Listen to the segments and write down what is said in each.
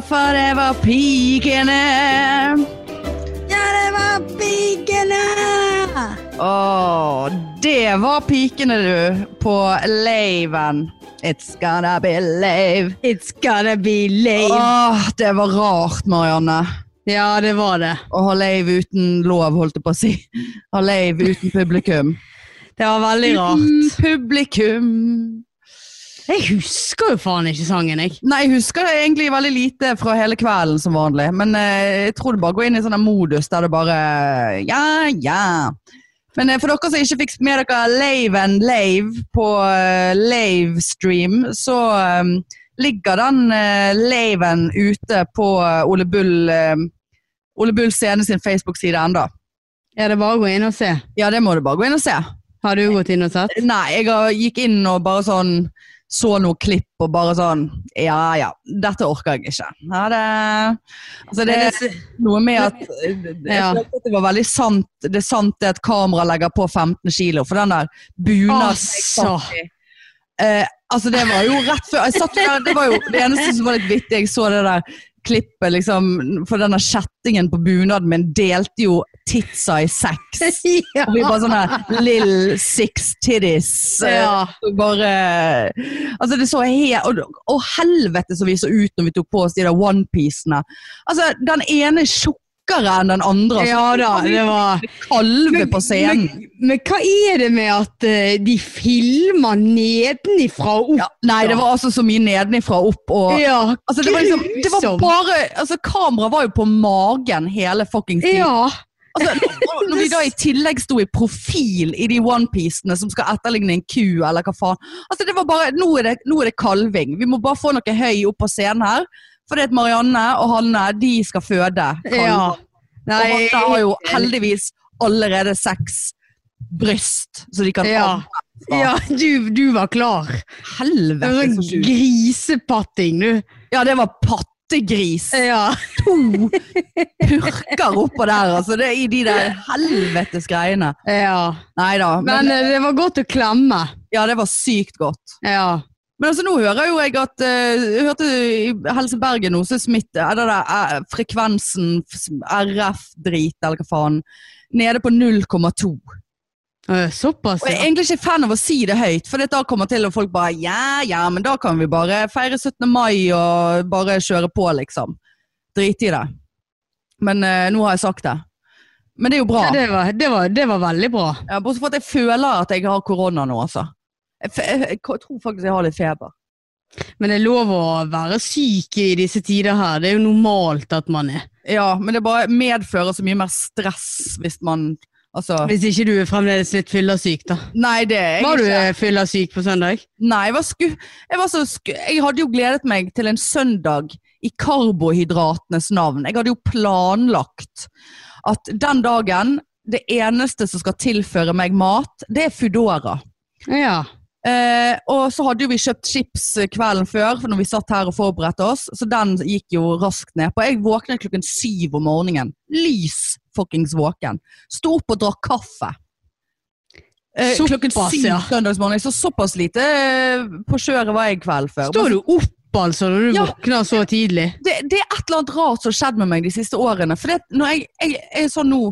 for det var pikene. Ja, det var pikene! Å, det var pikene, du, på laven. It's gonna be lave. It's gonna be lave. Åh, det var rart, Marianne. Ja, det var det. Å ha lave uten lov, holdt jeg på å si. Ha lave uten publikum. Det var veldig rart. Uten publikum. Jeg husker jo faen ikke sangen, jeg. Nei, jeg husker det egentlig veldig lite fra hele kvelden som vanlig. Men eh, jeg tror det bare går inn i sånn modus der det bare Ja, ja. Men eh, for dere som ikke fikk med dere Lave and Lave på eh, Lavestream, så eh, ligger den uh, Laven ute på eh, Ole Bull eh, Ole Bull Scene sin Facebook-side enda. Er det bare å gå inn og se? Ja, det må du bare gå inn og se. Har du gått inn og sett? Nei, jeg gikk inn og bare sånn så noe klipp og bare sånn Ja ja, dette orker jeg ikke. Ja, det, altså det er noe med at Jeg Ja. følte at det var veldig sant Det er sant det at kamera legger på 15 kilo, for den der bunaden Altså. eh, Altså, det var jo rett før jeg satt der, Det var jo det eneste som var litt vittig. Jeg så det der klippet, liksom, for denne kjettingen på bunaden min delte jo titsa i seks. ja. Og vi bare sånn her Lill six titties. eh, Ja. Bare Altså, det så helt og, og helvete så vi så ut når vi tok på oss de der onepiecene. Altså, den ene tjukkere enn den andre. Altså, ja da, det var Kalve på scenen. Men, men hva er det med at uh, de filmer nedenifra og opp? Ja, nei, det var altså så mye nedenifra og opp. Og, Ja, altså, det, var liksom, det var bare altså, Kameraet var jo på magen hele fuckings tiden. Ja. Altså, når vi da i tillegg sto i profil i de onepiecene som skal etterligne en ku, eller hva faen. Altså, det var bare, nå er det, nå er det kalving. Vi må bare få noe høy opp på scenen her. For det at Marianne og Hanne, de skal føde. Ja. ja. og Hanne har jo heldigvis allerede seks bryst, så de kan Ja. Ja, du, du var klar. Helvete, sånn grisepatting, du. Ja, det var pattegris. Ja. To purker oppå der, altså. Det er i de der helvetes greiene. ja. Nei da. Men men, det var godt å klemme. Ja, det var sykt godt. Ja. Men altså, nå hører jo jeg at eh, Jeg hørte i Helse Bergen nå, så smitte Er det der eh, frekvensen, RF-drit, eller hva faen, nede på 0,2. Eh, Såpass, Og jeg er egentlig ikke fan av å si det høyt, for da kommer til og folk bare Ja, ja, men da kan vi bare feire 17. mai og bare kjøre på, liksom. Drite i det. Men uh, nå har jeg sagt det. Men det er jo bra. Ja, det, var, det, var, det var veldig bra. Ja, Bortsett fra at jeg føler at jeg har korona nå, altså. Jeg, tror faktisk jeg har litt feber. Men det er lov å være syk i disse tider her. Det er jo normalt at man er. Ja, men det bare medfører så mye mer stress hvis man Altså Hvis ikke du er fremdeles litt fyllesyk, da. Nei, det er jeg Var du Var du fyllesyk på søndag? Nei, jeg var, sku, jeg var så sku... Jeg hadde jo gledet meg til en søndag i karbohydratenes navn. Jeg hadde jo planlagt at den dagen det eneste som skal tilføre meg mat, det er Foodora. Ja. Eh, og så hadde jo vi kjøpt chips kvelden før for når vi satt her og forberedte oss, så den gikk jo raskt ned på. Jeg våknet klokken syv om morgenen. Lys fuckings våken. Sto opp og drakk kaffe. Eh, Såpass, klokken syv ja. søndagsmorgen. Så såpass lite eh, på kjøret var jeg kvelden før. Står du opp altså når du Ja. våkner så tidlig? det, det er et eller annet rart som har skjedd med meg de siste årene. For det, når jeg, jeg, jeg er sånn nå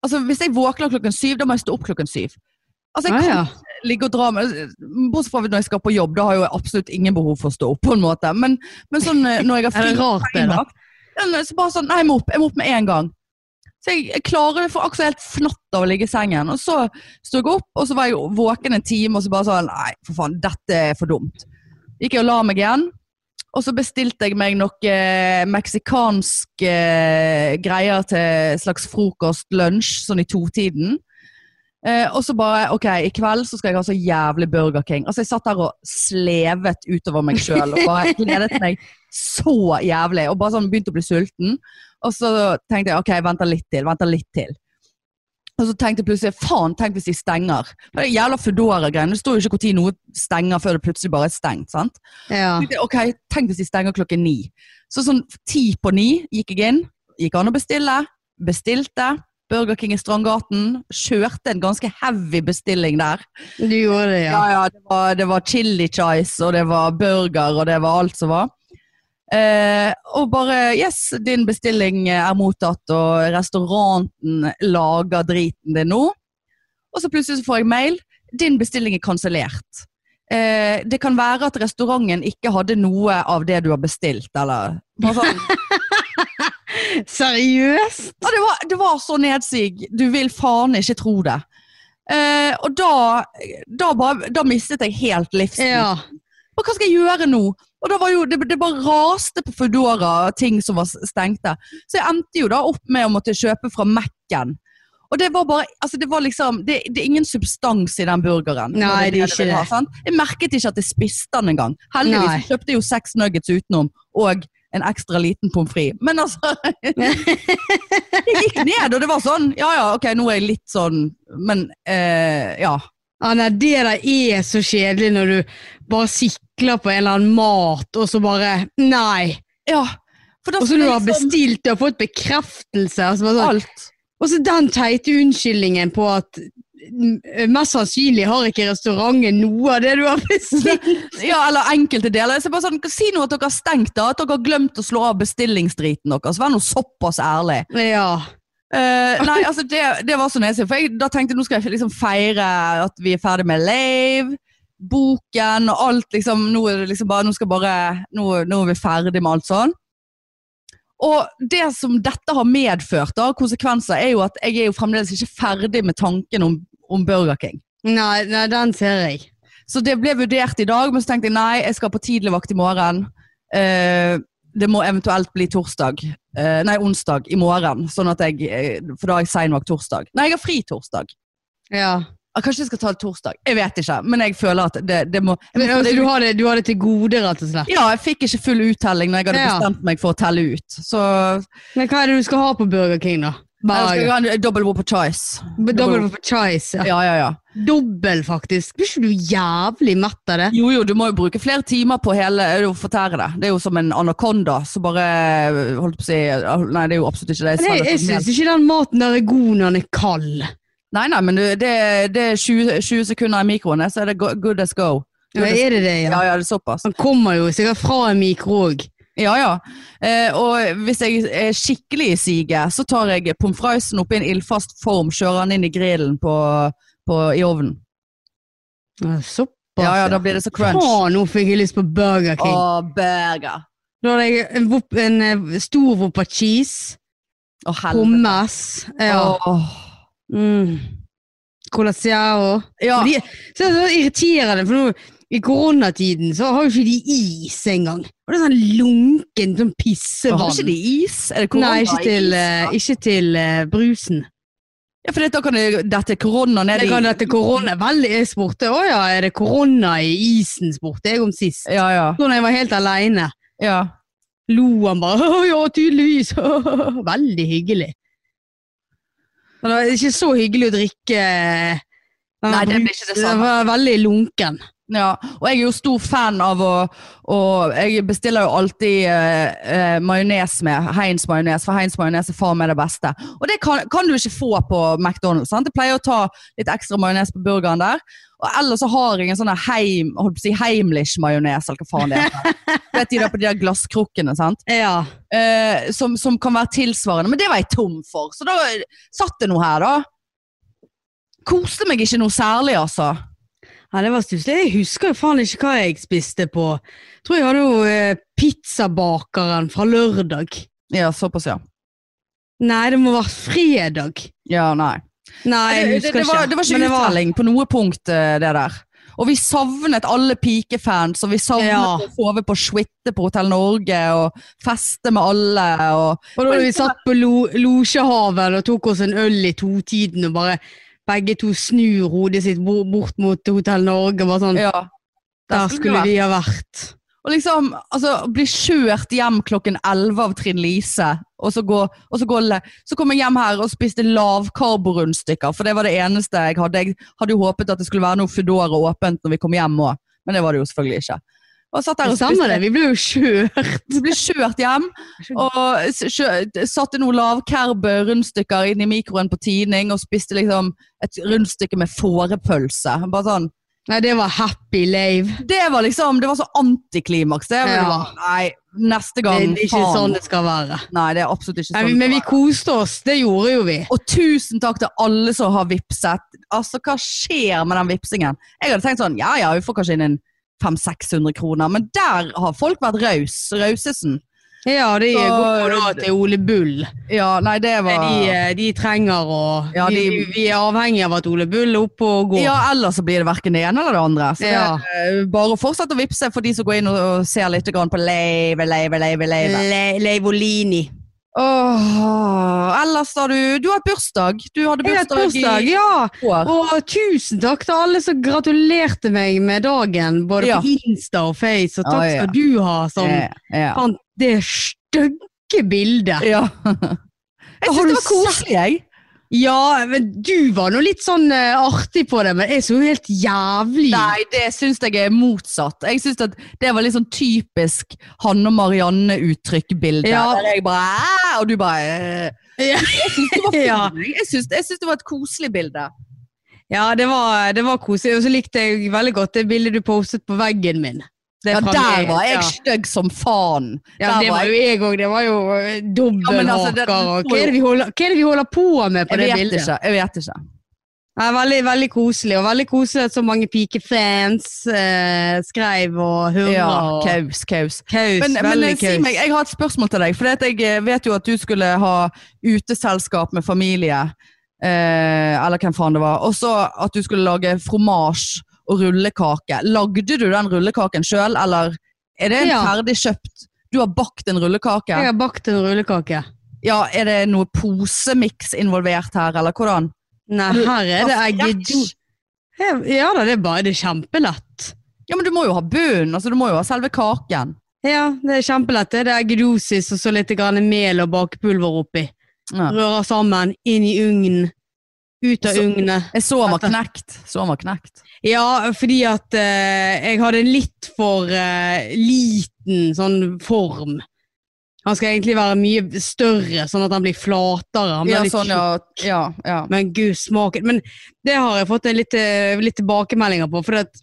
Altså Hvis jeg våkner klokken syv, da må jeg stå opp klokken syv. Altså jeg Ah, kan ja. ligge og dra med Bortsett fra når jeg skal på jobb, da har jeg jo absolutt ingen behov for å stå opp. på en måte Men, men sånn eh, når jeg har fri rart, da? Så bare sånn, nei, jeg må opp, jeg må opp med en gang. Så jeg, jeg klarer det for akkurat helt fnatt av å ligge i sengen. Og så sto jeg opp, og så var jeg våken en time, og så bare sånn Nei, for faen, dette er for dumt. Gikk jeg og la meg igjen. Og så bestilte jeg meg noe meksikanske eh, greier til slags frokost, lunsj, sånn i totiden. Eh, og så bare Ok, i kveld så skal jeg ha så jævlig Burger King. Altså Jeg satt der og slevet utover meg sjøl og bare gledet meg så jævlig. Og bare sånn begynte å bli sulten. Og så tenkte jeg ok, venter litt til, venter litt til. Og så tenkte jeg plutselig faen, tenk hvis de stenger. Det er jævla Foodora-greiene. Det står jo ikke når noe stenger før det plutselig bare er stengt. sant? Ja. jeg, Ok, tenk hvis de stenger klokken ni. Så sånn ti på ni gikk jeg inn. Gikk an å bestille. Bestilte. Burger King i Strandgaten. Kjørte en ganske heavy bestilling der. Du gjorde det, ja. Ja, ja, det var, det var chili chice, og det var burger, og det var alt som var. Eh, og bare Yes, din bestilling er mottatt, og restauranten lager driten din nå. Og så plutselig så får jeg mail. Din bestilling er kansellert. Eh, det kan være at restauranten ikke hadde noe av det du har bestilt, eller noe sånn. Seriøst? Ja, det, var, det var så nedsig. Du vil faen ikke tro det. Eh, og da, da, bare, da mistet jeg helt livsstilen. Ja. Og hva skal jeg gjøre nå? Og da var jo, det, det bare raste på Foodora ting som var stengte. Så jeg endte jo da opp med å måtte kjøpe fra Mac-en. Og det var bare, altså det var liksom, det, det er ingen substans i den burgeren. Nei, det er ikke det. Jeg merket ikke at jeg spiste den engang. Heldigvis Nei. kjøpte jeg jo seks nuggets utenom, og en ekstra liten pommes frites. Men altså Jeg gikk ned, og det var sånn Ja ja, ok, nå er jeg litt sånn Men eh, ja. Nei, det der er så kjedelig når du bare sikler på en eller annen mat, og så bare Nei! ja. Og så når du har liksom- bestilt og fått bekreftelse. Altså så, sånn, alt. og så den teite unnskyldningen på at mest sannsynlig har ikke restauranten noe av det du har bestilt. Ja, eller enkelte deler. Så bare sånn, Si nå at dere har stengt, da. At dere har glemt å slå av bestillingsdriten deres. Vær nå såpass ærlig. Ja. Uh, nei, altså det, det var så nesig. For jeg da tenkte jeg nå skal jeg liksom feire at vi er ferdig med Lave, boken og alt. liksom, Nå er det liksom bare, nå skal bare, nå, nå er vi ferdig med alt sånn. Og det som dette har medført, da, konsekvenser, er jo at jeg er jo fremdeles ikke ferdig med tanken om, om Burger King. Nei, nei, den ser jeg. Så det ble vurdert i dag, men så tenkte jeg nei, jeg skal på tidlig vakt i morgen. Eh, det må eventuelt bli torsdag. Eh, nei, onsdag i morgen. Sånn at jeg, eh, for da har jeg seinvakt torsdag. Nei, jeg har fri torsdag. Ja. Ah, Kanskje jeg skal ta det torsdag. Jeg vet ikke, men jeg føler at det, det må, må Men, altså, du, har det, du har det til gode, rett og slett. Ja, jeg fikk ikke full uttelling når jeg hadde Ja. bestemt meg for å telle ut. Så Men hva er det du skal ha på Burger King, da? Skal Bare ha en double whopper choice. Double for choice. Ja. Ja, ja, ja. Dobbel, faktisk. Blir ikke du jævlig mett av det? Jo, jo, du må jo bruke flere timer på hele å fortære det. Det er jo som en anakonda som bare holdt på å si Nei, det er jo absolutt ikke det. Jeg, jeg syns ikke den maten der er god når den er kald. Nei, nei, men det, det, det er 20, 20 sekunder i mikroen, så er det good as go. Ja, er det det, Ja, ja? ja, det er såpass. Han kommer jo sikkert fra en mikro òg. Ja, ja. Eh, og hvis jeg er skikkelig i siget, så tar jeg pommes fritesen oppi en ildfast form, kjører den inn i grillen på, på, i ovnen. Såpass. Ja, ja, da blir det så crunch. Å, nå fikk jeg lyst på Burger King. Å, burger. Da hadde jeg en, en eh, stor wopper cheese, Å, pommes ja. Åh. mm. Colaziao. Ja. De, så irriterer det så irriterende, for nå i koronatiden så har jo ikke de is engang. Og det er sånn lunken sånn pissevann. Har ikke de is? Er det korona Nei, ikke til, eh, ikke til uh, brusen. Ja, for da kan det dette korona ned Det i kan dette korona veldig Jeg spurte å ja, er det korona i isen, spurte jeg om sist. Ja, ja. Når jeg var helt aleine, ja. lo han bare «Å, ja, tydeligvis. veldig hyggelig. Men det var ikke så hyggelig å drikke eh, Nei, det blir ikke det samme. var veldig lunken. Ja, og jeg er jo stor fan av å og Jeg bestiller jo alltid eh, eh, majones med Heinz majones, for Heinz majones er faen meg det beste. Og det kan, kan du ikke få på McDonald's. sant? Jeg pleier å ta litt ekstra majones på burgeren der. Og ellers så har jeg en sånn heim, si Heimlich-majones, eller hva faen det heter. Vet de der på de der glasskrukkene, sant? Ja. Eh, som, som kan være tilsvarende. Men det var jeg tom for, så da satt det noe her, da. Koste meg ikke noe særlig, altså. Ja, det var stusslig. Jeg husker jo faen ikke hva jeg spiste på. Jeg Tror jeg hadde jo eh, pizzabakeren fra lørdag. Ja, såpass, ja. Nei, det må være fredag. Ja, nei. Nei, jeg det, det, husker det, var, det var ikke uttelling var- på noe punkt, eh, det der. Og vi savnet alle pikefans, og vi savnet Ja. å sove på suite på Hotell Norge, og feste med alle, og Og da vi satt på lo losjehaven og tok oss en øl i totiden og bare begge to snur hodet sitt bort mot Hotell Norge. Bare sånn, ja. der skulle vi ha vært. Og liksom, altså, bli kjørt hjem klokken 11 av Trinn Lise, og så, gå, og så, gå, så kom jeg hjem her og spiste lavkarborundstykker, for det var det eneste jeg hadde. Jeg hadde jo håpet at det skulle være noe Foodora åpent når vi kom hjem òg, men det var det jo selvfølgelig ikke. Og satt der Det og stemmer det, spiste, vi ble jo kjørt. Vi ble kjørt hjem, og satte noen lavkerb rundstykker inn i mikroen på tining, og spiste liksom et rundstykke med fårepølse. Bare sånn, Nei, det var happy lave. Det var liksom, det var så antiklimaks. Det, det Ja. var, nei, neste Det gang, er ikke faen. sånn det skal være. Nei, det er absolutt ikke sånn. Nei, men vi koste oss, det gjorde jo vi. Og tusen takk til alle som har vipset. Altså, hva skjer med den vipsingen? Jeg hadde tenkt sånn, ja ja, vi får kanskje inn en 500-600 kroner, men der har folk vært raus, rausesen. Ja, de Så- går da til Ole Bull. Ja, nei, det var... De, eh, de trenger å Ja, vi, de- vi, er avhengig av at Ole Bull er oppe og går. Ja, ellers så blir det hverken det ene eller det andre. Så Ja. det er bare å fortsette å vipse for de som går inn og, ser litt på Leive, Leive, Leive, Leive. Le Leivolini. Åh, ellers har du, du har hatt bursdag. Du hadde bursdag, bursdag, i ja. år. Og tusen takk til alle som gratulerte meg med dagen, både Ja. på Insta og Face. Og takk ja. skal du ha som fant det stygge bildet. ja. Jeg syns det var koselig, jeg. Ja, men du var nå litt sånn eh, artig på det, men jeg så jo helt jævlig. Nei, det syns jeg er motsatt. Jeg syns at det var litt sånn typisk Hanne og Marianne-uttrykk-bilde. Ja. Der jeg bare Og du bare «Øh». Ja. Jeg syns det. Ja. Det var et koselig bilde. Ja, det var, det var koselig. Og så likte jeg veldig godt det bildet du postet på veggen min. Det Ja, der var jeg Ja. stygg som faen. Ja, Der det var jo jeg òg. Det var jo dobbelthaker Ja, altså, det- og hva er, holder, hva er det vi holder på med på Jeg det bildet? ikke. Jeg vet ikke. Ja, veldig, veldig koselig, og veldig koselig at så mange pikefans eh, skrev og hurra. Ja, kaus, kaus. kaus. Men, men eh, si meg, jeg har et spørsmål til deg. For jeg eh, vet jo at du skulle ha uteselskap med familie. Eh, eller hvem faen det var. Og så at du skulle lage fromasj og rullekake. Lagde du den rullekaken sjøl, eller er det en Ja. ferdig kjøpt Du har bakt en rullekake? Jeg har bakt en rullekake. Ja, Er det noe posemiks involvert her, eller hvordan? Nei, her er det egg Ja da, det er bare det er kjempelett. Ja, men du må jo ha bunn. Altså, du må jo ha selve kaken. Ja, det er kjempelett. Det er eggedosis og så litt mel og bakepulver oppi. Ja. Rører sammen, inn i ugnen. Ut av ugnet. Jeg så han var knekt. Så han var knekt. Ja, fordi at eh, jeg hadde en litt for eh, liten sånn form. Han skal egentlig være mye større, sånn at han blir flatere. Han blir Ja, litt sånn, ja. ja, ja. Men gud, smaken Men det har jeg fått en litt, eh, litt tilbakemeldinger på, for at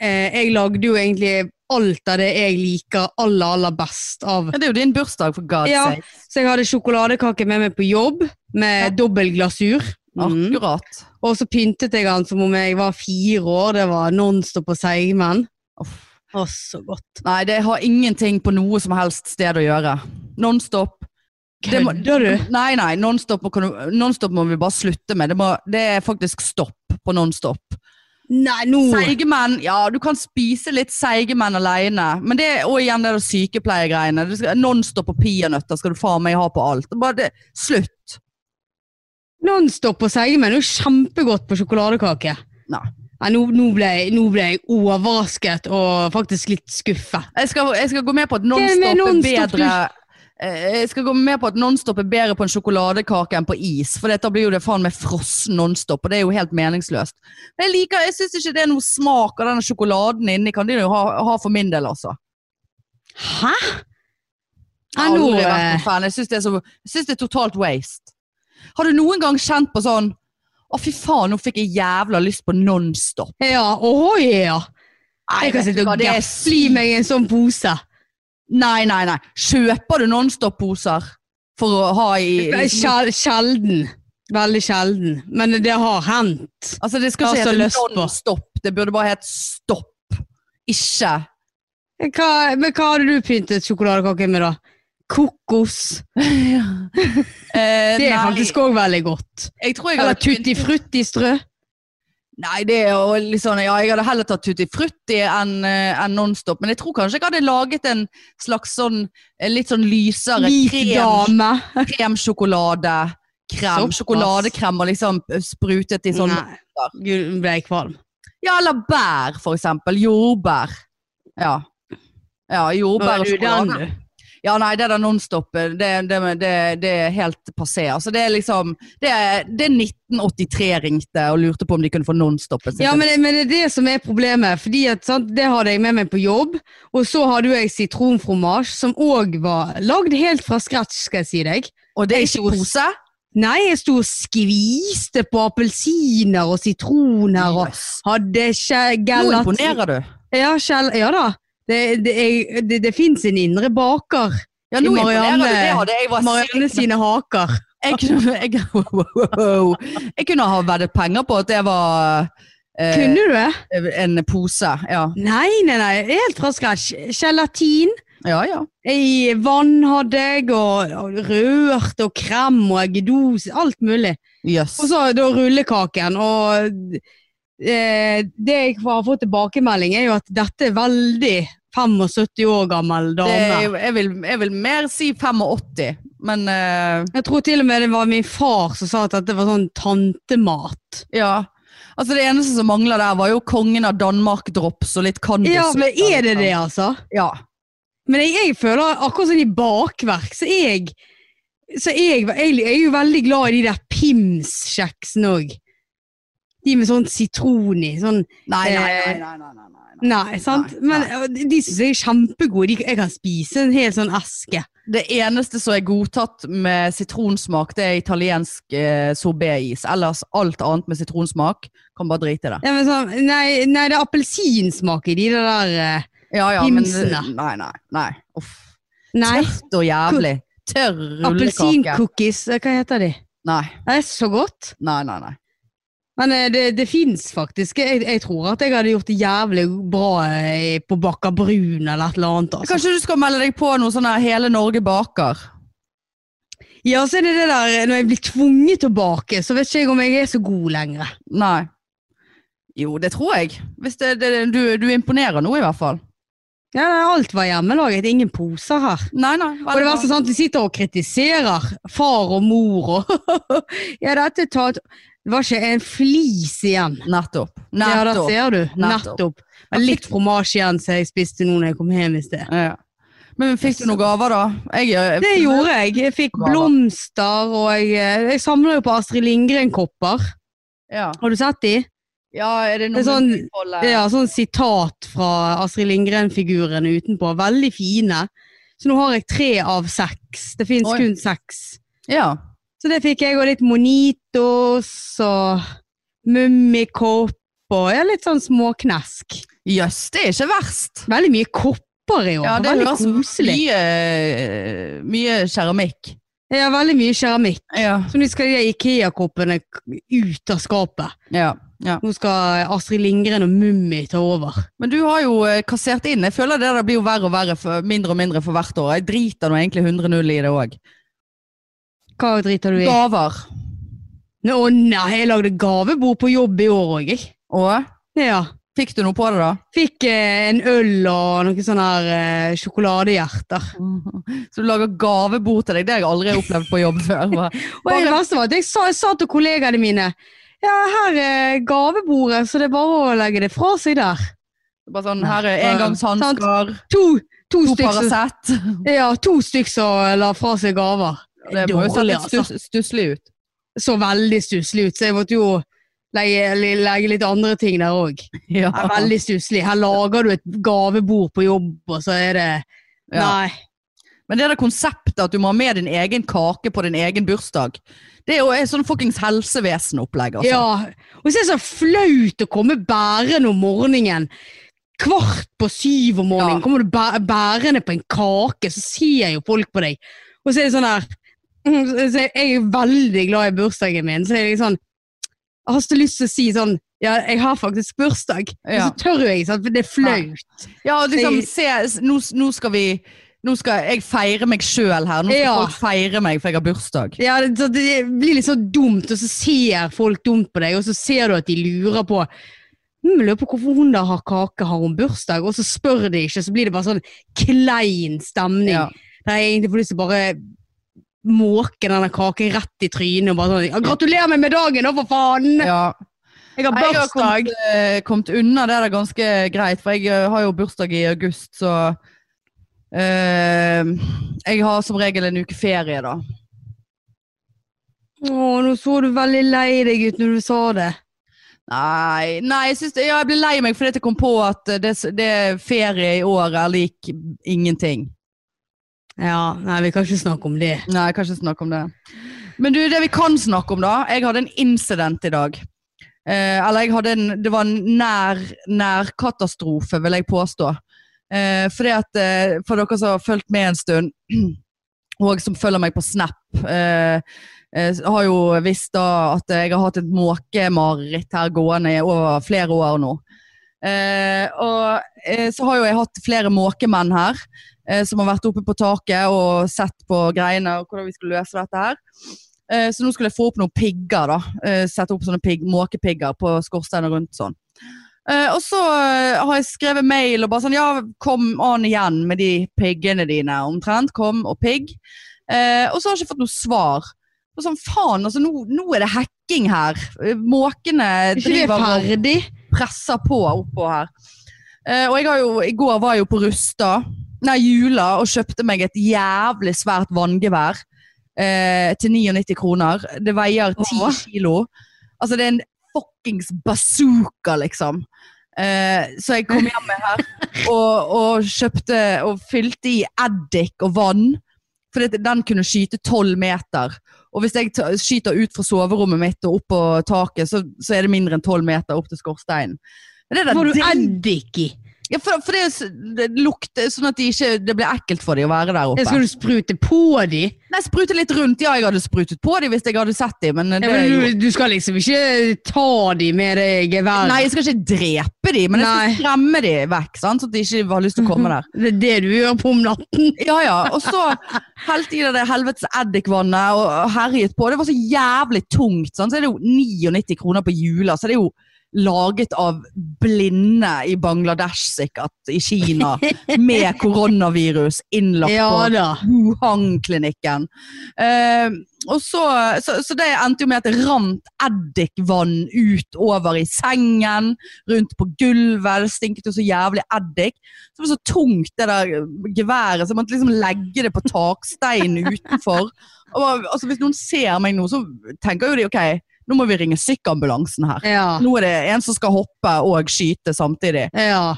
eh, jeg lagde jo egentlig alt av det jeg liker aller, aller best av Ja, Det er jo din bursdag, for God's Ja. sake. Så jeg hadde sjokoladekake med meg på jobb, med dobbel glasur. Mm. Akkurat. Og så pyntet jeg han som om jeg var fire år. Det var Nonstop og seigmenn. Å, så godt. Nei, det har ingenting på noe som helst sted å gjøre. Nonstop. Kødder du? Nei, nei, nonstop nonstop må vi bare slutte med. Det, må, det er faktisk stopp på nonstop. Nei, nå Seigemenn, ja, du kan spise litt seigemenn alene, men det er også igjen det skal- Nonstop og peanøtter skal du faen meg ha på alt. Bare det, slutt. Nonstop og Seigmen er jo kjempegodt på sjokoladekake. Nei. Ja, nå, nå, ble, nå ble jeg overrasket og faktisk litt skuffet. Jeg skal, jeg skal gå med på at nonstop med er bedre eh, Jeg skal gå med på at nonstop er bedre på en sjokoladekake enn på is. For da blir jo det faen meg frossen nonstop, og det er jo helt meningsløst. Men jeg liker, jeg syns ikke det er noe smak av denne sjokoladen inni. Kan de jo ha, ha for min del, altså. Hæ? Jeg har aldri vært eh, noen fan. Jeg syns det, det er totalt waste. Har du noen gang kjent på sånn Å, fy faen, nå fikk jeg jævla lyst på Nonstop. Ja, åh ja. Jeg kan sitte og det meg i en sånn pose. Nei, nei, nei. Kjøper du Nonstop-poser for å ha i, i Sjel, sjelden. Veldig sjelden. Men det har hendt. Altså, det skal ikke hete Nonstop. Det burde bare hete stopp. Ikke Hva, men hva hadde du pyntet sjokoladekake med, da? Kokos. Eh, Det er nei, faktisk òg veldig godt. Jeg tror jeg Eller tutti frutti strø. Nei, det er jo litt sånn Ja, jeg hadde heller tatt Tutti Frutti enn en Nonstop. Men jeg tror kanskje jeg hadde laget en slags sånn eh, litt sånn lysere krem, kremsjokolade. Krem, sjokoladekrem og liksom sprutet i sånn Nei, gud, ble jeg kvalm. Ja, eller bær, for eksempel. Jordbær. Ja. Ja, jordbær og sjokolade. den? Ja, nei, det der Nonstop, det, det, det, det er helt passé. Altså, det er liksom Det er, det er 1983 ringte og lurte på om de kunne få Nonstopen sin. Ja, men, men det er det som er problemet. Fordi at, sant, Det hadde jeg med meg på jobb. Og så hadde jeg sitronfromasj, som òg var lagd helt fra scratch, skal jeg si deg. og det er ikke pose? Nei, jeg sto og skviste på appelsiner og sitroner og hadde Nå gelatin. imponerer du. Ja, ja da. Det, det, jeg- det, det fins en indre baker. Ja, I Marianne-. Det Marianne sine haker. Jeg kunne, jeg, jeg kunne ha veddet penger på at det var eh, Kunne du det? en pose. Ja, Nei, nei, nei. Helt fra scratch. Gelatin. ja. ja. I vann hadde jeg, og, og rørt og krem og eggedos. Alt mulig. Yes. Og så da rullekaken. Og det jeg har fått tilbakemelding, er jo at dette er veldig 75 år gammel Det- dame. Jeg, vil, jeg vil mer si 85, men eh, Jeg tror til og med det var min far som sa at dette var sånn tantemat. ja. Altså Det eneste som mangla der, var jo kongen av Danmark-drops og litt Candice. Ja, men er det det, altså? Ja. Men jeg, jeg føler akkurat sånn i bakverk, så jeg så jeg, jeg, jeg er jo veldig glad i de der Pims-kjeksene òg. De med sånn sitron i. Sånn Nei, nei, nei. nei, nei, nei, nei, nei. Nei, sant? Nei, Men de- syns jeg er kjempegode. De, jeg kan spise en hel sånn eske. Det eneste som er godtatt med sitronsmak, det er italiensk eh, sorbet-is. Ellers alt annet med sitronsmak kan bare drite i det. Ja, men sånn, nei, nei, det er appelsinsmak i de der eh, Ja, ja, men Nei, nei. nei. Uff. Nei, Tørt og jævlig. Tørr rullekake. appelsincookies. eh, Hva heter de? Nei, Det er så godt. nei, nei. nei. Men eh, det, det fins faktisk. Jeg, jeg tror at jeg hadde gjort det jævlig bra eh, på Bakker Brun eller et eller annet. Altså. Kanskje du skal melde deg på noe sånn her Hele Norge baker? Ja, så er det det der eh, når jeg blir tvunget tilbake, så vet ikke jeg om jeg er så god lenger. Nei. Jo, det tror jeg. Det, det, du, du imponerer nå, i hvert fall. Ja, Alt var hjemmelaget, ingen poser her. Nei, nei. Og det verste er sant, de sitter og kritiserer far og mor og Ja, dette tar Det var ikke en flis igjen. Nettopp. Ja, da ser du. Nettopp. Litt fromasje igjen som jeg spiste nå når jeg kom hjem i sted. Ja. Men fikk du noen gaver, da? Jeg, jeg, Det gjorde jeg. Jeg fikk blomster, og jeg, jeg samler jo på Astrid Lindgren-kopper. Ja. Har du sett de? ja, er det noe Det er sånn- munnbind? Ja, sånn sitat fra Astrid Lindgren-figurene utenpå. Veldig fine. Så nå har jeg tre av seks. Det fins kun seks. Ja. Så det fikk jeg, og litt Monitos og Mummikopp og ja, litt sånn småknesk. Jøss, det er ikke verst. Veldig mye kopper i år. Ja, det veldig høres koselig. mye, mye keramikk. Ja, veldig mye keramikk. Ja. Så nå skal de Ikea-koppene ut av skapet. ja. ja. Nå skal Astrid Lindgren og Mummi ta over. Men du har jo eh, kassert inn. Jeg føler det der blir jo verre og verre, for, mindre og mindre for hvert år. Jeg driter nå egentlig 100-0 i det òg. Hva driter du i? Gaver. Å nei, jeg lagde gavebord på jobb i år òg, jeg. Og Ja. fikk du noe på det, da? Fikk eh, en øl og noen sånne her eh, sjokoladehjerter. Så du lager gavebord til deg? Det har jeg aldri opplevd på jobb før. Bare- Og det verste var at jeg sa, jeg sa til kollegaene mine Ja, her er gavebordet, så det er bare å legge det fra seg der. Bare sånn, her er engangshansker, To, to to Paracet. ja, to stykk som la fra seg gaver. Det må jo se litt altså. stuss, stusslig ut. Så veldig stusslig ut, så jeg måtte jo legge, legge litt andre ting der òg. Ja. Veldig stusslig. Her lager du et gavebord på jobb, og så er det Ja. Nei. Men det der konseptet at du må ha med din egen kake på din egen bursdag, det er jo et sånn fuckings helsevesenopplegg. Altså. Ja. Og så er det så flaut å komme bærende om morgenen. Kvart på syv om morgenen Ja. kommer du bæ- bærende på en kake, så ser jo folk på deg. Og så er det sånn her så Jeg er veldig glad i bursdagen min, så er sånn Jeg har så lyst til å si sånn Ja, jeg har faktisk bursdag, men Ja. så tør jeg ikke, for det er flaut. Ja, liksom, se, nå, nå skal vi Nå skal jeg feire meg sjøl her. Nå skal Ja. folk feire meg, for jeg har bursdag. Ja, det, så det blir litt så dumt, og så ser folk dumt på deg, og så ser du at de lurer på hm, lurer på hvorfor hun da har kake, har hun bursdag? Og så spør de ikke, så blir det bare sånn klein stemning. Ja. Der jeg egentlig får lyst til å bare måke denne kaken rett i trynet og bare sånn «Ja, Gratulerer meg med dagen, da, for faen! Ja. Jeg har bursdag. Jeg har kommet, eh, kommet unna det der ganske greit, for jeg eh, har jo bursdag i august, så eh, Jeg har som regel en uke ferie, da. Å, nå så du veldig lei deg ut når du sa det. Nei, nei jeg, synes ja, jeg ble lei meg fordi jeg kom på at det, det ferie i år er lik ingenting. Ja, nei, vi kan ikke snakke om det. Nei, jeg kan ikke snakke om det. Men du, det vi kan snakke om da Jeg hadde en incident i dag. Eh, eller jeg hadde en Det var en nær nærkatastrofe, vil jeg påstå. Eh, fordi at eh, For dere som har fulgt med en stund, og som følger meg på Snap, eh, eh, har jo visst da at jeg har hatt et måkemareritt her gående over flere år nå. Eh, og eh, så har jo jeg hatt flere måkemenn her eh, som har vært oppe på taket og sett på greiene og hvordan vi skulle løse dette her. Eh, så nå skulle jeg få opp noen pigger, da. Eh, sette opp sånne pig, måkepigger på skorsteiner rundt sånn. Eh, og så har jeg skrevet mail og bare sånn Ja, kom an igjen med de piggene dine, omtrent. Kom og pigg. Eh, og så har jeg ikke fått noe svar. Og sånn, faen, altså nå, nå er det hacking her. Måkene driver ikke vi og ferdig? Presser på oppå her. Eh, og jeg har jo, i går var jeg jo på Rusta, nei, Jula, og kjøpte meg et jævlig svært vanngevær eh, til 99 kroner. Det veier 10 kilo. Altså, det er en fuckings bazooka, liksom. Eh, så jeg kom hjem med her og, og kjøpte og fylte i eddik og vann. For den kunne skyte 12 meter. Og hvis jeg skyter ut fra soverommet mitt og opp på taket, så, så er det mindre enn 12 meter opp til skorsteinen. Får du eddik i? Ja, for, for det, er lukter sånn at de ikke, det blir ekkelt for dem å være der oppe. Skal du sprute på dem? Nei, sprute litt rundt. Ja, jeg hadde sprutet på dem hvis jeg hadde sett dem, men det Ja, men du, du skal liksom ikke ta dem med det geværet? Nei, jeg skal ikke drepe dem, men jeg skal skremme dem vekk, sant? så at de ikke har lyst til å komme der. Det er det du gjør på om natten? Ja, ja. Og så helte de det helvetes eddikvannet og herjet på. Det var så jævlig tungt. Sant? Så er det jo 99 kroner på jula, så det er jo laget av blinde i Bangladesh, sikkert, i Kina, med koronavirus innlagt Ja på. Wuhan-klinikken. Eh, så, så, så det endte jo med at det rant eddikvann ut over i sengen, rundt på gulvet. Det stinket jo så jævlig eddik. Det var så tungt, det der geværet, så jeg måtte liksom legge det på taksteinen utenfor. Og, altså, hvis noen ser meg nå, så tenker jo de ok, nå må vi ringe sikkambulansen her. Ja. Nå er det en som skal hoppe og skyte samtidig. ja.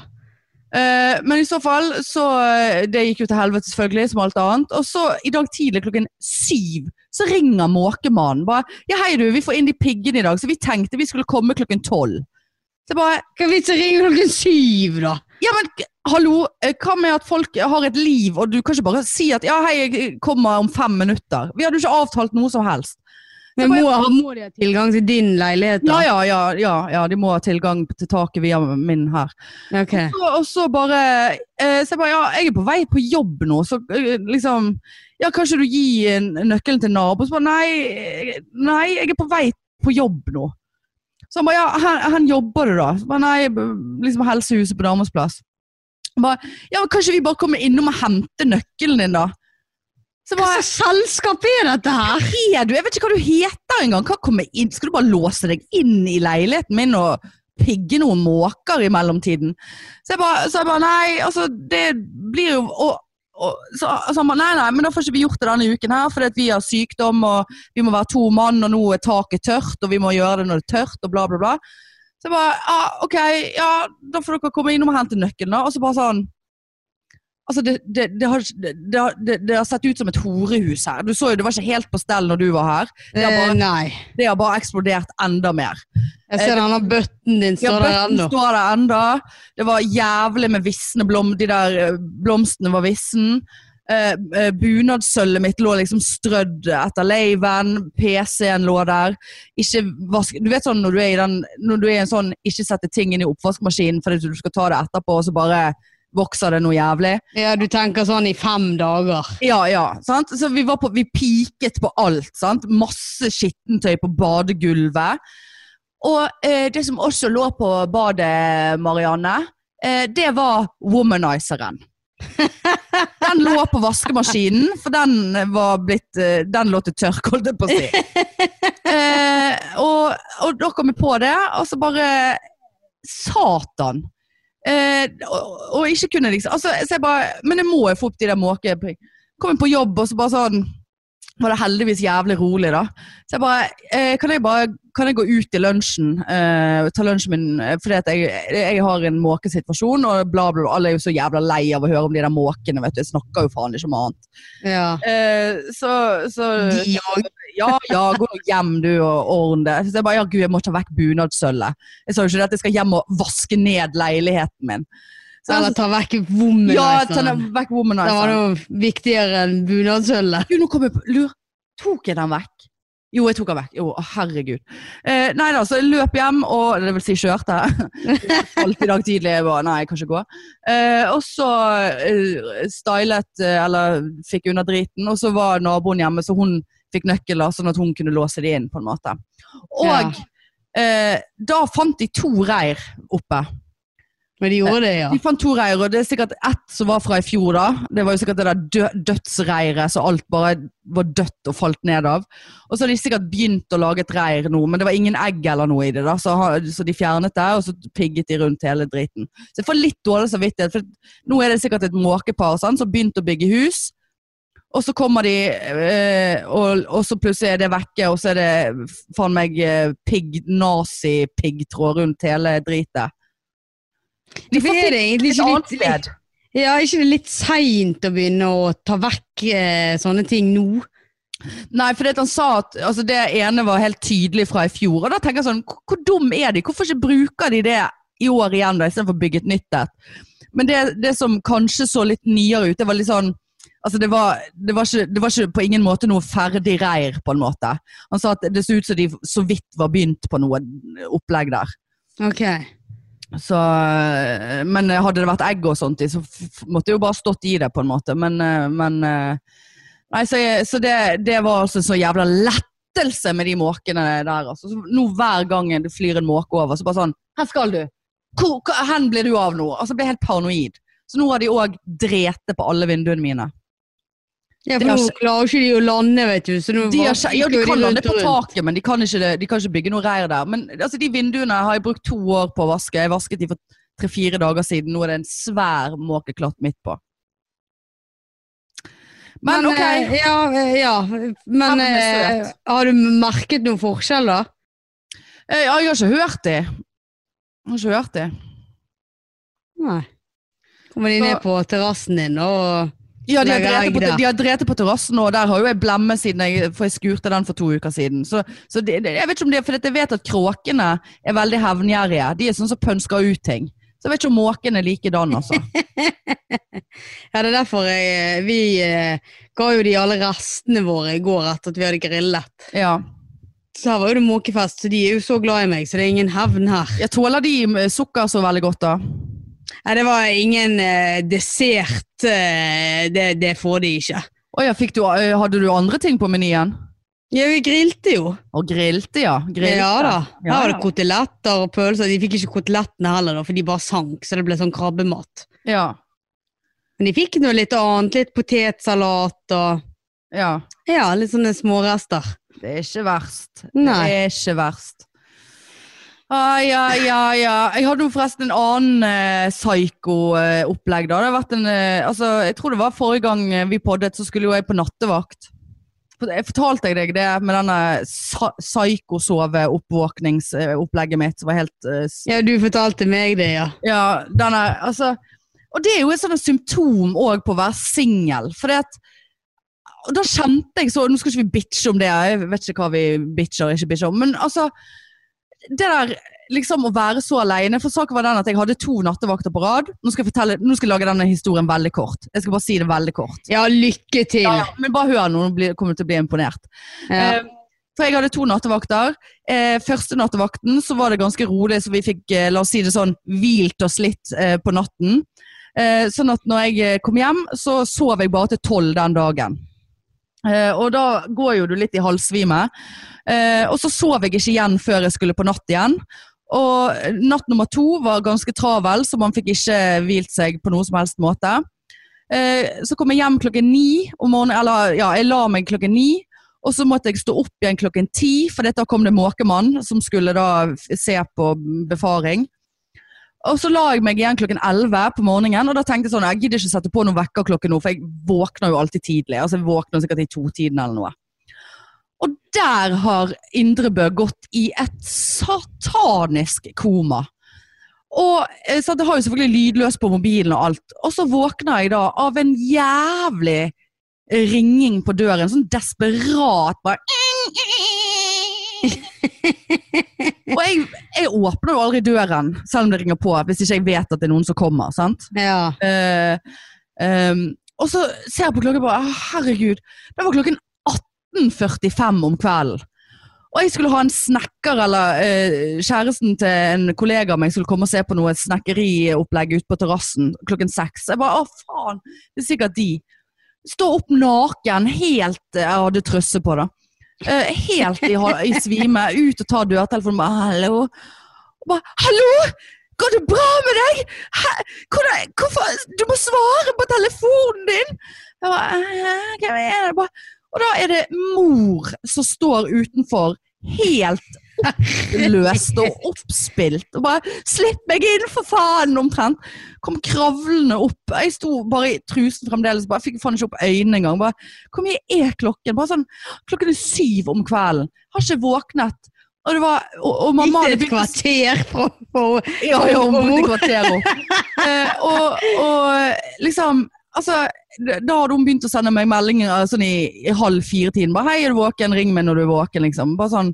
Eh, men i så fall, så eh, Det gikk jo til helvete, selvfølgelig, som alt annet. Og så i dag tidlig klokken syv så ringer måkemannen. Bare 'Ja, hei, du, vi får inn de piggene i dag, så vi tenkte vi skulle komme klokken tolv'. Så bare Hva er vitsen å ringe klokken syv, da? Ja, men hallo, eh, hva med at folk har et liv, og du kan ikke bare si at 'ja, hei, jeg kommer om fem minutter'. Vi hadde jo ikke avtalt noe som helst. Men må, må de ha tilgang til din leilighet, da? ja, ja, ja, ja de må ha tilgang til taket via min her. Ok. Så, og så bare eh, Så jeg bare, ja, jeg er på vei på jobb nå, så eh, liksom Ja, kan ikke du gi nøkkelen til naboen? Så bare, nei, eh, nei, jeg er på vei på jobb nå. Så han bare, ja, her, her jobber du da? Så bare, nei, liksom helsehuset på Damers plass. Bare, ja, men kanskje vi bare kommer innom og henter nøkkelen din da? Hva slags selskap er dette her? er du? Jeg vet ikke hva du heter engang. Skal du bare låse deg inn i leiligheten min og pigge noen måker i mellomtiden? Så jeg bare, så jeg bare nei, altså det blir jo og, og, så, så han bare, nei, nei, men da får ikke vi gjort det denne uken her, fordi vi har sykdom, og vi må være to mann, og nå er taket tørt, og vi må gjøre det når det er tørt, og bla, bla, bla. Så jeg bare, ja, ok, ja, da får dere komme innom og hente nøkkelen da, og så bare sånn, Altså, det, det, det, har, det, har- det, det har sett ut som et horehus her. Du så jo, det var ikke helt på stell når du var her. Det har Eh, bare, det har bare eksplodert enda mer. Jeg ser denne bøtten din Ja, står der bøtten ennå. står der enda. Det var jævlig med visne blom. De der eh, blomstene var vissen. Eh, eh, Bunadssølvet mitt lå liksom strødd etter laven. PC-en lå der. Ikke vask... Du vet sånn når du er i den Når du er i en sånn ikke sette ting inn i oppvaskmaskinen fordi du skal ta det etterpå, og så bare vokser det noe jævlig. Ja, du tenker sånn i fem dager. Ja, ja. Sant? Så vi, var på, vi piket på alt. Sant? Masse skittentøy på badegulvet. Og eh, det som også lå på badet, Marianne, eh, det var womanizeren. Den lå på vaskemaskinen, for den var blitt eh, Den lå til tørk, holdt jeg på å si. Eh, og, og da kom vi på det, og så bare Satan! Eh, og, og ikke kunne liksom altså, så jeg bare, Men jeg må få opp de der måke... Kommer på jobb, og så bare sånn var det heldigvis jævlig rolig, da. Så jeg bare eh, Kan jeg bare kan jeg gå ut i lunsjen, eh, ta lunsjen min eh, fordi at jeg, jeg har en måkesituasjon, og bla, bla, bla. Alle er jo så jævla lei av å høre om de der måkene, vet du. Jeg snakker jo faen ikke om annet. Ja. Eh, så, så De òg. Ja, ja, gå nå hjem du og ordne det. Så jeg bare, ja gud, jeg må ta vekk bunadssølvet. Jeg sa jo ikke det at jeg skal hjem og vaske ned leiligheten min. Så Eller jeg, ta vekk womanizeren. ja, ta vekk vekk Det var jo noe viktigere enn bunadssølvet. Jo, nå kom jeg på Lur. Tok jeg den vekk? Jo, jeg tok den vekk. Jo, å, herregud. Eh, nei da, så jeg løp hjem, og det vil si kjørte. Alt i dag tidlig. Jeg bare, nei, jeg kan ikke gå. Eh, og så eh, stylet, eh, eller fikk under driten, og så var naboen hjemme, så hun fikk nøkler, sånn at hun kunne låse de inn, på en måte. Og eh, da fant de to reir oppe. Men de gjorde det, ja. De fant to reirer. det er sikkert ett som var fra i fjor. da. Det var jo sikkert det der dø dødsreiret, så alt bare var dødt og falt ned av. Og så har de sikkert begynt å lage et reir nå, men det var ingen egg eller noe i det. da, Så, så de fjernet det, og så pigget de rundt hele driten. Så jeg får litt dårlig samvittighet, for nå er det sikkert et måkepar sant, som begynte å bygge hus. Og så kommer de, øh, og, og så plutselig er det vekke, og så er det faen meg eh, pigg, nazi-piggtråd rundt hele dritet. Hvorfor er det egentlig ikke litt, sted. ja, ikke det litt seint å begynne å ta vekk eh, sånne ting nå? Nei, for det han sa at altså det ene var helt tydelig fra i fjor. Og da tenker jeg sånn, hvor, hvor dum er de? Hvorfor ikke bruker de det i år igjen da, istedenfor å bygge et nytt et? Men det, det som kanskje så litt nyere ut, det var litt sånn Altså det var, det, var ikke, det var ikke på ingen måte noe ferdig reir, på en måte. Han sa at det så ut som de så vidt var begynt på noe opplegg der. Ok. Så, men hadde det vært egg og sånt i, så måtte jeg jo bare stått i det, på en måte. Men, eh, men eh, Nei, så, så det, det var altså så jævla lettelse med de måkene der. Altså. Så nå hver gang det flyr en måke over, så bare sånn Her skal du! Hvor, hvor, hen blir du av nå? Altså, jeg ble helt paranoid. Så nå har de òg drete på alle vinduene mine. Ja, for nå klarer ikke de å lande, vet du. Så De, har, ja, de kan lande på taket, men de kan, ikke, de kan ikke bygge noe reir der. Men altså, de vinduene har jeg brukt to år på å vaske. Jeg vasket de for tre-fire dager siden. Nå er det en svær måkeklatt midt på. Men, ok. eh, ja, eh, ja. Men eh, har du merket noen forskjell, da? Eh, Ja, jeg har ikke hørt det. Jeg har ikke hørt det. Nei. Kommer de Så- ned på terrassen din og Ja, de har drept på, de har på terrassen, og der har jo jeg blemme siden jeg, for jeg skurte den for to uker siden. Så, så det, det, jeg vet ikke om det, for jeg vet at kråkene er veldig hevngjerrige. De er sånn som pønsker ut ting. Så jeg vet ikke om måken er likedan, altså. Ja, det er derfor jeg, vi eh, ga jo de alle restene våre i går etter at vi hadde grillet. Ja. Så her var jo det måkefest, så de er jo så glad i meg, så det er ingen hevn her. Jeg tåler de sukker så veldig godt, da. Nei, det var ingen eh, dessert, eh, det, det får de ikke. Å ja, du, eh, hadde du andre ting på menyen? Ja, vi grilte jo. Og grilte, ja. Grilte. Ja da. Her var det koteletter og pølser. De fikk ikke kotelettene heller, da, for de bare sank, så det ble sånn krabbemat. Ja. Men de fikk noe litt annet, litt potetsalat og ja. ja, litt sånne smårester. Det er ikke verst. Nei. Det er ikke verst. Ah, ja, ja, ja. Jeg hadde jo forresten en annen eh, psyko-opplegg. da. Det har vært en, eh, altså, jeg tror det var forrige gang eh, vi poddet, så skulle jo jeg på nattevakt. Jeg fortalte jeg deg det med denne psykosove-oppvåkningsopplegget mitt, som var helt eh, s- Ja, du fortalte meg det, ja. Ja, denne, altså Og det er jo et sånt symptom òg på å være singel. For det at og da kjente jeg så Nå skal ikke vi bitche om det, jeg vet ikke hva vi bitcher og ikke bitcher om, men altså Det der liksom å være så alene For saken var den at jeg hadde to nattevakter på rad. Nå skal fortelle, nå skal jeg lage denne historien veldig kort. Jeg skal bare si det veldig kort. Ja, lykke til. Ja, ja, men bare hør nå, nå kommer du til å bli imponert. Ja. Eh, For jeg hadde to nattevakter. Eh, første nattevakten så var det ganske rolig, så vi fikk eh, la oss si det sånn, hvilt oss litt eh, på natten. Eh, sånn at når jeg eh, kom hjem, så sov jeg bare til tolv den dagen. Eh, og da går jo du litt i halvsvime. Eh, og så sov jeg ikke igjen før jeg skulle på natt igjen. Og natt nummer to var ganske travel, så man fikk ikke hvilt seg på noe som helst måte. Eh, så kom jeg hjem klokken ni om morgenen, eller ja, jeg la meg klokken ni. Og så måtte jeg stå opp igjen klokken ti, for da kom det måkemann som skulle da se på befaring. Og så la jeg meg igjen klokken 11 på morgenen, og da tenkte jeg sånn, jeg gidder ikke sette på noen vekkerklokke nå, for jeg våkner jo alltid tidlig. Altså jeg våkner sikkert i totiden eller noe. Og der har Indrebø gått i et satanisk koma. Og eh, så Det har jo selvfølgelig lydløs på mobilen og alt. Og så våkner jeg da av en jævlig ringing på døren. Sånn desperat bare Og jeg, jeg åpner jo aldri døren, selv om det ringer på, hvis ikke jeg vet at det er noen som kommer. sant? Ja. Uh, um, og så ser jeg på klokken og bare, herregud, det var klokken 18.45 om kvelden. Og jeg skulle ha en snekker, eller eh, kjæresten til en kollega av meg skulle komme og se på noe snekkeriopplegg ute på terrassen klokken seks. Jeg bare, å faen, det er sikkert de. Stå opp naken, helt, jeg hadde trøsse på da. Eh, helt i, i svime, ut og ta dørtelefonen, bare, hallo. Og bare, hallo! Går det bra med deg? Hvordan, hvorfor? Du må svare på telefonen din! Bare, Hvem er det? Og da er det mor som står utenfor, helt oppløst og oppspilt. Og bare 'Slipp meg inn, for faen!' omtrent. Kom kravlende opp. Jeg sto bare i trusen fremdeles. Bare, fikk faen ikke opp øynene engang. Bare, Hvor mye er klokken? Bare sånn, Klokken er syv om kvelden. Har ikke våknet. Og det var og, og mamma hadde begynt kvarter fra, ja, ja, hun brukte kvarter opp. Eh, og, og liksom Altså, da hadde hun begynt å sende meg meldinger eh, sånn i, i halv fire-tiden. Bare 'Hei, er du våken? Ring meg når du er våken', liksom. Bare sånn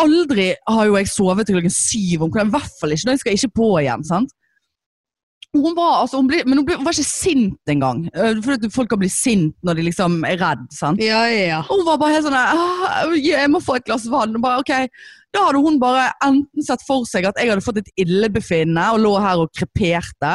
Aldri har jo jeg sovet til klokken syv om kvelden. I hvert fall ikke når jeg skal ikke på igjen. sant? Hun var, altså, hun ble, men hun ble, hun var ikke sint engang. Eh, For folk kan bli sint når de liksom er redd. sant? Ja, ja. Hun var bare helt sånn «Ah, Jeg må få et glass vann. Og bare, ok, Da hadde hun bare enten sett for seg at jeg hadde fått et illebefinnende og lå her og kreperte.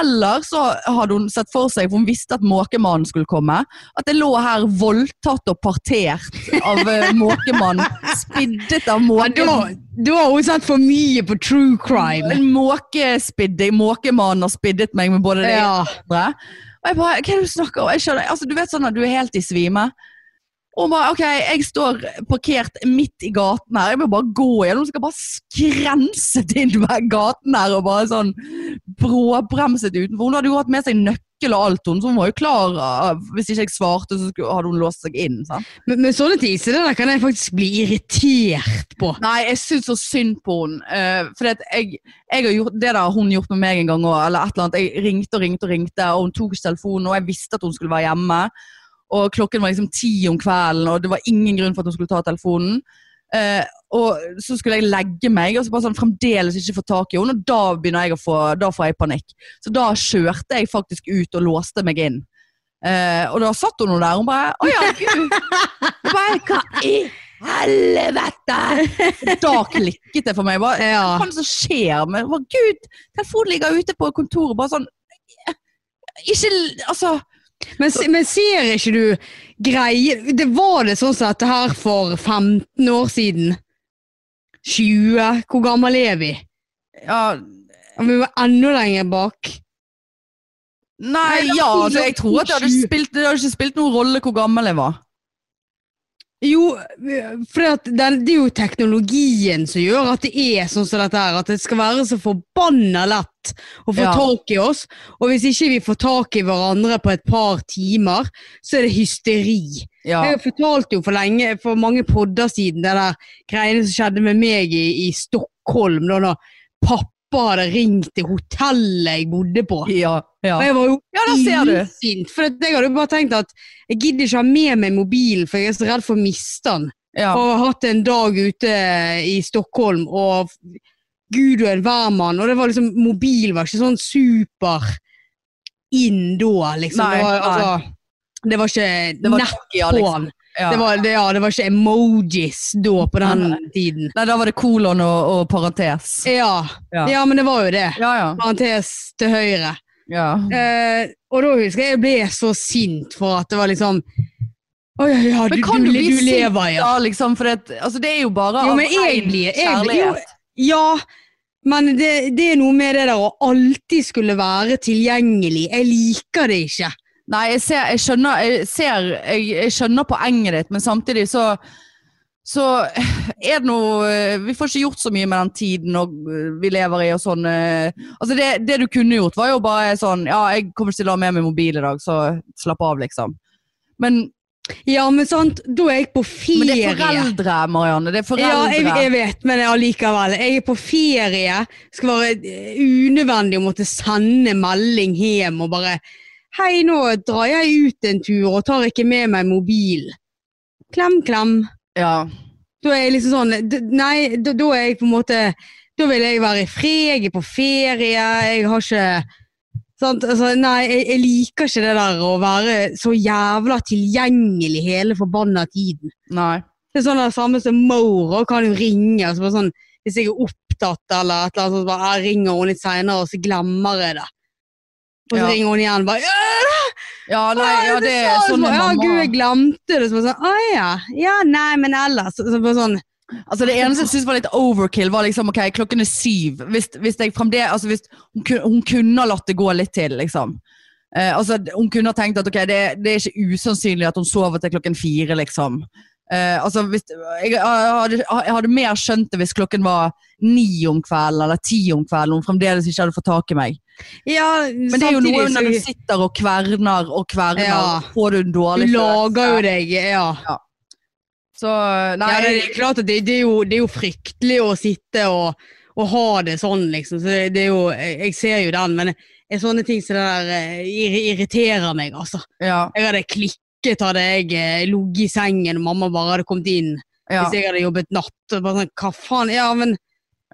Eller så hadde hun sett for seg, for hun visste at måkemannen skulle komme, at jeg lå her voldtatt og partert av uh, måkemannen. Spiddet av måkemannen. Ja, da, da har hun sett for mye på true crime. En måkespidding. Måkemannen har spiddet meg med både det Ja. andre. Og jeg bare, hva er det du snakker om? Jeg skjønner, altså, du vet sånn at du er helt i svime. Og bare, ok, jeg står parkert midt i gaten her, jeg må bare gå gjennom. Skal bare skrenset inn ved gaten her og bare sånn bråbremset utenfor. Hun hadde jo hatt med seg nøkkel og alt, hun, så hun var jo klar. Hvis ikke jeg svarte, så hadde hun låst seg inn. sant? Men, men sånne der kan jeg faktisk bli irritert på. Nei, jeg syns så synd på henne. Uh, for jeg, jeg har gjort, det der hun gjort med meg en gang òg, eller et eller annet. Jeg ringte og ringte og ringte, og hun tok ikke telefonen, og jeg visste at hun skulle være hjemme. Og klokken var liksom ti om kvelden, og det var ingen grunn for at hun skulle ta telefonen. Eh, og så skulle jeg legge meg, og så bare sånn fremdeles ikke få tak i henne. Og da begynner jeg å få, da får jeg panikk. Så da kjørte jeg faktisk ut og låste meg inn. Eh, og da satt hun der, og hun bare Å ja, gud. Bare, Hva i helvete? Da klikket det for meg. Bare, Ja. Hva er det som skjer? Med, bare, Gud, telefonen ligger ute på kontoret, bare sånn Ikke Altså Men, men ser ikke du greier Det var det sånn som dette her for 15 år siden? 20? Hvor gammel er vi? Ja, vi var enda lenger bak? Nei, Nei, ja, altså, jeg tror at det hadde, spilt, det hadde ikke spilt noen rolle hvor gammel jeg var. Jo, for det er jo teknologien som gjør at det er sånn som dette her. At det skal være så forbanna lett å få Ja. tak i oss. Og hvis ikke vi får tak i hverandre på et par timer, så er det hysteri. Ja. Jeg fortalte jo for lenge, for mange podder siden, det der greiene som skjedde med meg i, i Stockholm, da da pappa hadde ringt til hotellet jeg bodde på. Ja, ja. Og jeg var jo ja, der ser du. for jeg hadde jo bare tenkt at jeg gidder ikke ha med meg mobilen, for jeg er så redd for å miste den. Ja. Og har hatt en dag ute i Stockholm, og gud og en hvermann, og det var liksom, mobil var ikke sånn super inn da, liksom. Nei, det, var, altså, det var ikke nett på på liksom. Ja. Det var, det, ja, det var ikke emojis da, på den Nei. tiden. Nei, da var det kolon og, og parentes. Ja. Ja. ja, men det var jo det. Parentes til høyre. ja. Eh, og da husker jeg jeg ble så sint for at det var liksom Å ja, ja, du, du, du du, lever, ja. da, liksom? For det, altså, det er jo bare Jo, men jeg blir- jeg jo- kjærlighet. Ja, men det, det er noe med det der å alltid skulle være tilgjengelig. Jeg liker det ikke. Nei, jeg, ser, jeg, skjønner, jeg, ser, jeg, jeg skjønner poenget ditt, men samtidig så så er det noe Vi får ikke gjort så mye med den tiden vi lever i og sånn. øh. Altså det, det du kunne gjort, var jo bare sånn Ja, jeg kommer ikke til å ha med meg mobil i dag, så slapp av, liksom. Men Ja, men sant, da er jeg på ferie. Men det er foreldre, Marianne. Det er Ja, jeg, jeg vet, men allikevel. Jeg er på ferie. Skal være eh, unødvendig å måtte sende melding hjem og bare Hei, nå drar jeg ut en tur og tar ikke med meg mobil. Klem, klem. Ja. Da er jeg liksom sånn Nei, da, da er jeg på en måte Da vil jeg være i fred, jeg er på ferie, jeg har ikke? Altså, nei, jeg, jeg liker ikke det der å være så jævla tilgjengelig hele forbanna tiden. Nei. Det er sånn det samme som Mora kan jo ringe. Altså sånn, hvis jeg er opptatt eller et eller annet, så bare, jeg ringer hun litt seinere, og så glemmer jeg det. Og så Ja. ringer hun igjen bare «Ja, nei, ja, det er sånn sånn mamma. Ja, gud, jeg glemte det. Så bare sånn, Å ja. Ja, nei, men ellers. Så, bare sånn Altså Det eneste jeg syntes var litt overkill, var liksom ok, klokken er syv. Hvis, hvis jeg fremdeles altså hvis hun, hun kunne ha latt det gå litt til, liksom. Eh, altså Hun kunne ha tenkt at ok, det, det er ikke usannsynlig at hun sover til klokken fire, liksom. Eh, altså hvis, jeg, jeg, hadde, jeg hadde mer skjønt det hvis klokken var ni om kvelden eller ti om kvelden og hun fremdeles ikke hadde fått tak i meg. Ja, Men det er jo noe når du sitter og kverner og kverner, Ja. får du en du dårlig lager jo deg, ja. Så nei, ja det, er klart at det, det, er jo, det er jo fryktelig å sitte og, og ha det sånn, liksom. Så det, det er jo, jeg, ser jo den, men er sånne ting som det der eh, irriterer meg, altså. ja, Jeg hadde klikket hadde jeg eh, ligget i sengen og mamma bare hadde kommet inn ja, hvis jeg hadde jobbet natt. Og bare sånn, hva faen? Ja, men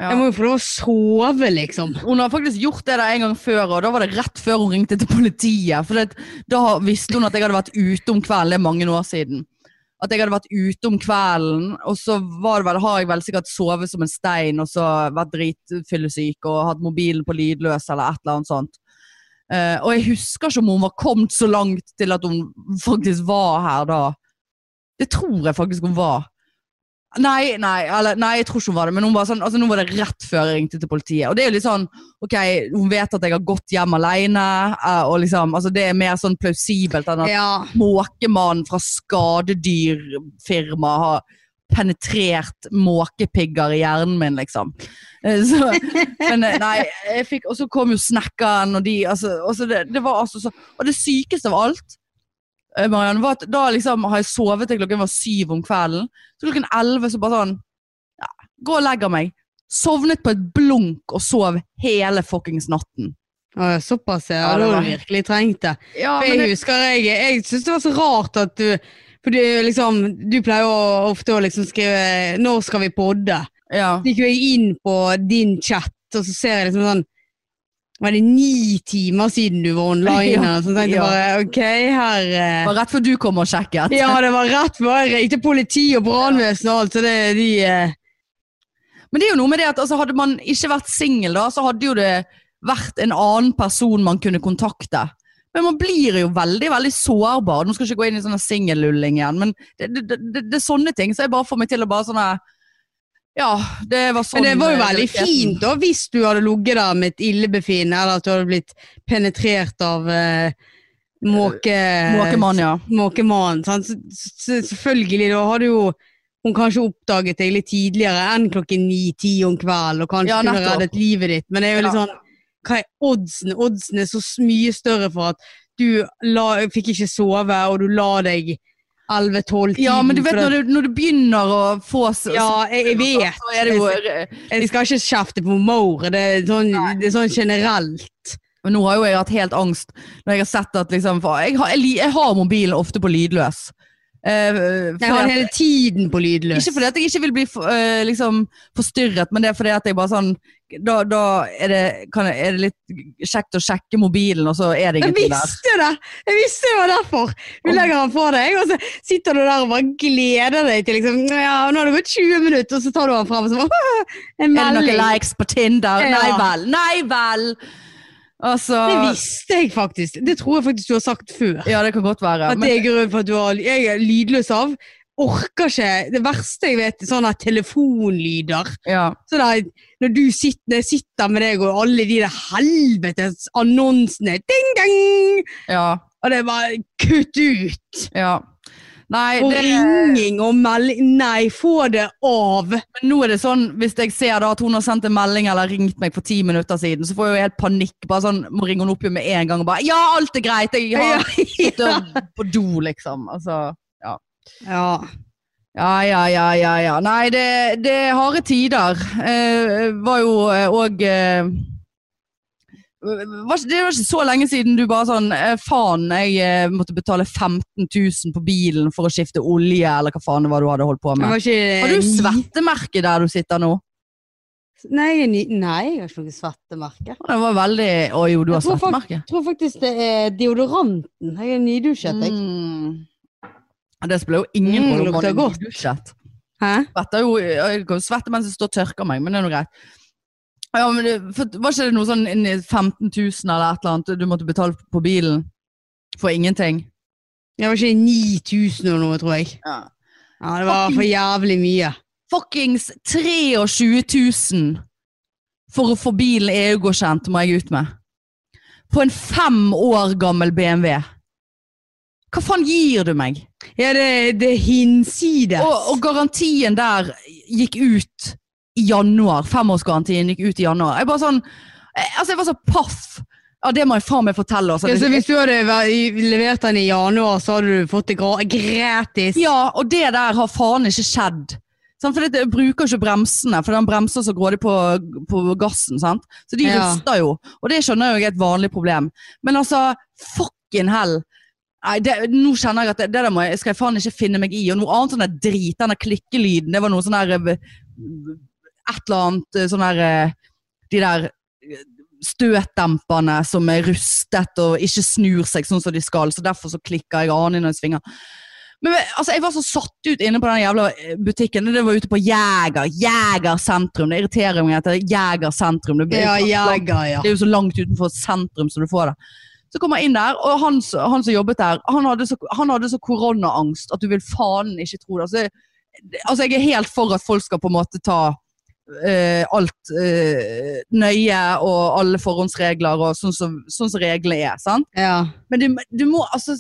ja. jeg må jo få lov å sove, liksom. Hun har faktisk gjort det der en gang før, og da var det rett før hun ringte til politiet. For det, da visste hun at jeg hadde vært ute om kvelden, det er mange år siden. At jeg hadde vært ute om kvelden, og så vel, har jeg vel sikkert sovet som en stein, og så vært dritfyllesyk og hatt mobilen på lydløs eller et eller annet sånt. Uh, og jeg husker ikke om hun var kommet så langt til at hun faktisk var her da. Det tror jeg faktisk hun var. Nei, nei, eller, nei, jeg tror ikke hun var det, men hun var sånn, altså, nå var det rett før jeg ringte til politiet. Og det er jo litt sånn, ok, hun vet at jeg har gått hjem alene, eh, og liksom, altså det er mer sånn plausibelt enn at Ja. måkemannen fra skadedyrfirma har penetrert måkepigger i hjernen min, liksom. Eh, Så, men eh, nei, jeg fikk, og så kom jo snekkeren, og de, altså, det, det var altså så, og det sykeste av alt, Marianne, var at da liksom har jeg sovet til klokken var syv om kvelden, så klokken elleve så bare sånn, ja, gå og legger meg. Sovnet på et blunk og sov hele fuckings natten. Ja, Såpass, ja. Da har du virkelig trengt det. Ja, For jeg husker jeg, jeg synes det var så rart at du For du, liksom, du pleier jo ofte å liksom skrive 'Når skal vi podde?' ja. Så gikk jo jeg inn på din chat, og så ser jeg liksom sånn Var det ni timer siden du var online? Ja, så tenkte jeg ja. bare ok, her eh, Det var rett før du kom og sjekket. Ja, det var rett før jeg ringte politi og brannvesen og alt, så det de eh, Men det er jo noe med det at altså, hadde man ikke vært singel, da, så hadde jo det vært en annen person man kunne kontakte. Men man blir jo veldig veldig sårbar. Nå skal jeg ikke gå inn i sånn singellulling igjen, men det, det, det, det, er sånne ting. Så jeg bare får meg til å bare sånn Ja, det var sånn Men det var jo eh, veldig fint da, hvis du hadde ligget der med et illebefinnende, eller at du hadde blitt penetrert av eh, måke... Måkemann, ja. Måkemann, selvfølgelig, da har du jo hun kanskje oppdaget deg litt tidligere enn klokken ni-ti om kvelden, og kanskje Ja, kunne reddet livet ditt. Men det er jo litt sånn Hva er oddsen? Oddsen er så mye større for at du la, fikk ikke sove, og du la deg 11-12-tiden. Ja, men du vet når du, når du begynner å få så, Ja, jeg, jeg vet. Så er det jo Jeg skal ikke kjefte på More, det er sånn, det er sånn generelt. Men nå har jo jeg hatt helt angst når jeg har sett at liksom jeg, har, jeg, jeg har mobilen ofte på lydløs. Uh, Jeg har den hele tiden på lydløs. Ikke fordi at jeg ikke vil bli eh, liksom forstyrret, men det er fordi at jeg bare sånn Da, da er, det, kan jeg, er det litt kjekt å sjekke mobilen, og så er det ingenting der. Jeg visste det! Jeg visste det var derfor! Du legger den fra deg, og så sitter du der og bare gleder deg til liksom Ja, nå har det gått 20 minutter, og så tar du den frem og så bare En Er det noen likes på Tinder? Ja. Nei vel! Nei vel! Altså Det visste jeg faktisk. Det tror jeg faktisk du har sagt før. Ja, det kan godt være. At det er grunnen for at du har Jeg er lydløs av. Orker ikke Det verste jeg vet, er sånne telefonlyder. ja. Så da, når du sitter, når jeg sitter med deg og alle de der helvetes annonsene Ding, ding! ja. Og det er bare Kutt ut! ja. Nei, Og det, ringing og melding Nei, få det av! men nå er det sånn, hvis jeg ser da at hun har sendt en melding eller ringt meg for ti minutter siden, så får jeg jo helt panikk. Bare sånn, Må ringe henne opp igjen med en gang og bare Ja, alt er greit! Jeg har Ja, sittet på do, liksom. Altså, Ja. Ja, ja, ja, ja, ja. Nei, det, det er harde tider. Eh, var jo òg eh, var, Det var ikke så lenge siden du bare sånn eh, Faen, jeg eh, måtte betale 15 000 på bilen for å skifte olje, eller hva faen det var du hadde holdt på med. ikke Har du svettemerke der du sitter nå? Nei, nei, jeg har ikke noe svettemerke. Det var veldig Å jo, du har svettemerke. Jeg tror faktisk det er deodoranten. Jeg er nydusjet, jeg. Mm. Det spiller jo ingen Mm, rolle om man har er godt. Hæ? Svetter jo, jeg kan svette mens jeg står og tørker meg, men det er noe greit. Ja, men det, for, var ikke det noe sånn inni 15 000 eller et eller annet du måtte betale på bilen for ingenting? Det var ikke 9000 eller noe, tror jeg. Ja. Ja, det var for jævlig mye. Fuckings 23 000 for å få bilen EU-godkjent, må jeg ut med. På en fem år gammel BMW. Hva faen gir du meg? Ja, det, det er hinsides. Og, og garantien der gikk ut i januar. Femårsgarantien gikk ut i januar. Jeg bare sånn eh, Altså, jeg var så paff. Ja, det må jeg faen meg fortelle. Altså. ja, så hvis du hadde levert den i januar, så hadde du fått det gratis. Ja, og det der har faen ikke skjedd. Sant? For det bruker ikke bremsene, for den bremser så grådig på, på gassen. Sant? Så de Ja. ruster jo, og det skjønner jeg er et vanlig problem. Men altså, fucking hell. Nei, det, nå kjenner jeg at det, det der må jeg, skal jeg faen ikke finne meg i. Og noe annet sånn der drit, den der klikkelyden, det var noe sånn der eh, Et eller annet eh, sånn der eh, De der støtdemperne som er rustet og ikke snur seg sånn som de skal, så derfor så klikker jeg annen når jeg svinger. Men altså, jeg var så satt ut inne på den jævla butikken. Det var ute på Jæger. Jæger sentrum. Det irriterer meg at det er Jæger sentrum. Det, Ja, så ja. det er jo så langt utenfor sentrum som du får det. Så kom jeg inn der, og han, han som jobbet der, han hadde så, han hadde så koronaangst at du vil faen ikke tro det. Altså, altså, jeg er helt for at folk skal på en måte ta uh, alt uh, nøye og alle forhåndsregler og sånn som, sånn som reglene er. sant? ja. Men du, du må altså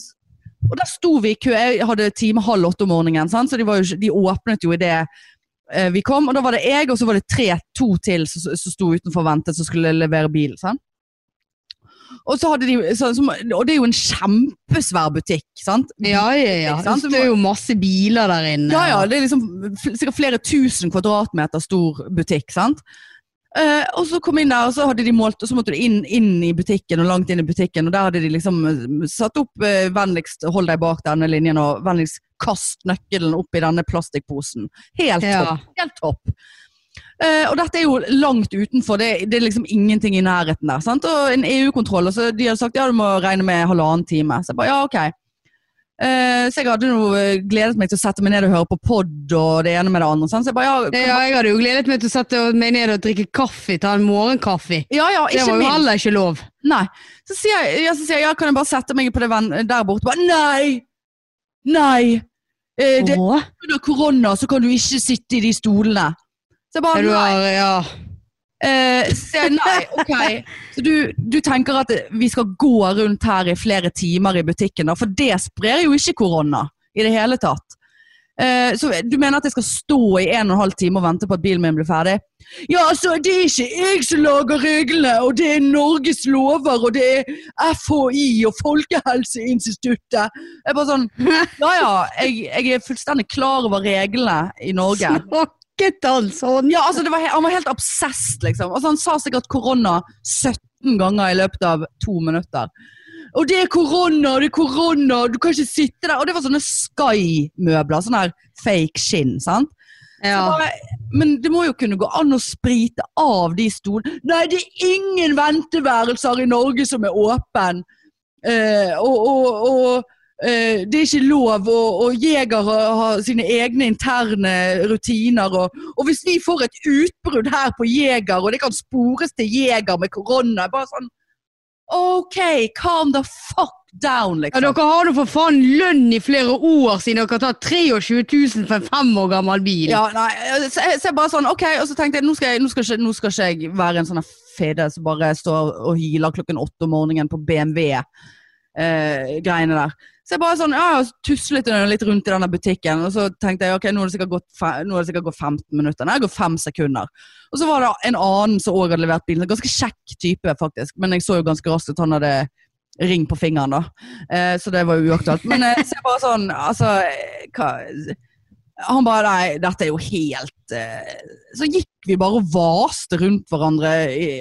Og der sto vi i kø. Jeg hadde time halv åtte om morgenen, sant? så de, var jo, de åpnet jo i det uh, vi kom. Og da var det jeg, og så var det tre, to til som sto utenfor og ventet, som skulle levere bil. Sant? Og, de, så, så, og det er jo en kjempesvær butikk, sant? Ja, ja, ja. Sant? Det er jo masse biler der inne. Ja, ja, det er liksom sikkert flere tusen kvadratmeter stor butikk, sant? Uh, og så kom inn der, og så hadde de målt, og så måtte du inn, inn i butikken, og langt inn i butikken, og der hadde de liksom eh, satt opp uh, vennligst hold deg bak denne linjen, og vennligst kast nøkkelen opp i denne plastikkposen. Helt Ja. topp. Helt topp. Eh, og dette er jo langt utenfor, det, det er liksom ingenting i nærheten der. Sant? Og en EU-kontroll, og så de hadde sagt ja, du må regne med halvannen time. Så jeg bare ja, ok. Uh, så jeg hadde jo eh, gledet meg til å sette meg ned og høre på pod og det ene med det andre. Sant? Så jeg bare ja, Ja, jeg hadde jo gledet meg til å sette meg ned og drikke kaffe, ta en morgenkaffe. ja, ja, Det var jo minst. heller ikke lov. Nei. Så sier jeg, ja, så sier jeg ja, kan jeg bare sette meg på det venn der borte? Bare, nei! Nei! Uh, det er under korona, så kan du ikke sitte i de stolene. Så jeg bare nei. ja. Eh, så jeg, nei, ok. Så du, du tenker at vi skal gå rundt her i flere timer i butikken, da, for det sprer jo ikke korona i det hele tatt. Eh, så du mener at jeg skal stå i en og en halv time og vente på at bilen min blir ferdig? Ja, altså, det er ikke jeg som lager reglene, og det er Norges lover, og det er FHI og Folkehelseinstituttet. Jeg er bare sånn, ja ja, jeg, jeg er fullstendig klar over reglene i Norge. Snakket han sånn? Ja, altså det var, Han var helt obsessed, liksom. Altså, han sa sikkert korona 17 ganger i løpet av to minutter. Og det er korona, det er korona, du kan ikke sitte der. Og det var sånne Sky-møbler. Sånn her fake skinn. sant? Ja. bare, men det må jo kunne gå an å sprite av de stolene. Nei, det er ingen venteværelser i Norge som er åpen. Eh, og og, det er ikke lov, og, og Jeger har, sine egne interne rutiner. Og, og hvis vi får et utbrudd her på Jeger, og det kan spores til Jeger med korona bare sånn OK, calm the fuck down, Ja, liksom. dere har nå for faen lønn i flere år siden dere tar 23 000 for en fem år gammel bil. Ja, nei, så jeg, så jeg bare sånn, ok, og så tenkte jeg, nå skal, jeg, nå skal, ikke, nå skal ikke jeg være en sånn fede som bare står og hyler klokken åtte om morgenen på BMW-greiene der. Så jeg bare sånn, ja, tuslet litt rundt i denne butikken, og så tenkte jeg, ok, nå har det sikkert gått, fe- nå har det sikkert gått 15 minutter, nei, det går 5 sekunder. Og så var det en annen som òg hadde levert bilen, en ganske kjekk type faktisk, men jeg så jo ganske raskt at han hadde ring på fingeren, da. Eh, så det var jo uaktuelt. Men eh, så jeg bare sånn, altså hva, Han bare Nei, dette er jo helt eh, Så gikk vi bare og vaste rundt hverandre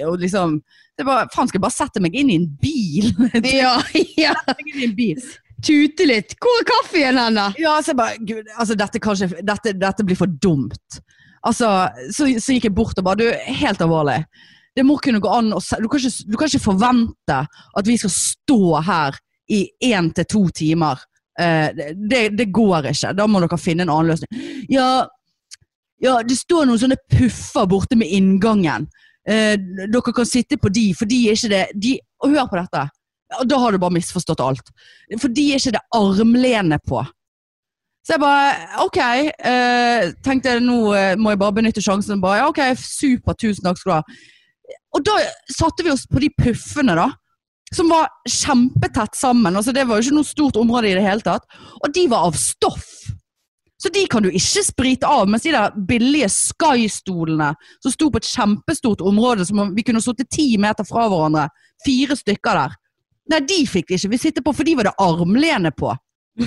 og liksom det var, Faen, skal jeg bare sette meg inn i en bil? Ja, ja. Sette meg inn i en bil. Tute litt. Hvor er kaffen hen, da? Ja, så jeg bare Gud, altså dette, kanskje, dette, dette blir for dumt. Altså, så, så gikk jeg bort og bare Du, helt alvorlig. Det må kunne gå an å du, du kan ikke forvente at vi skal stå her i én til to timer. Eh, det, det går ikke. Da må dere finne en annen løsning. Ja, ja det står noen sånne puffer borte med inngangen. Eh, dere kan sitte på de, for de er ikke det de, Og hør på dette. Da har du bare misforstått alt. For de er ikke det armlene på. Så jeg bare OK. Eh, tenkte nå eh, må jeg bare benytte sjansen. Bare, ja, ok, Super, tusen takk skal du ha. Og da satte vi oss på de puffene, da. Som var kjempetett sammen. altså Det var jo ikke noe stort område i det hele tatt. Og de var av stoff. Så de kan du ikke sprite av. Mens de der billige Sky-stolene som sto på et kjempestort område som vi kunne sittet ti meter fra hverandre, fire stykker der, nei, de fikk ikke vi sitte på, for de var det armlene på.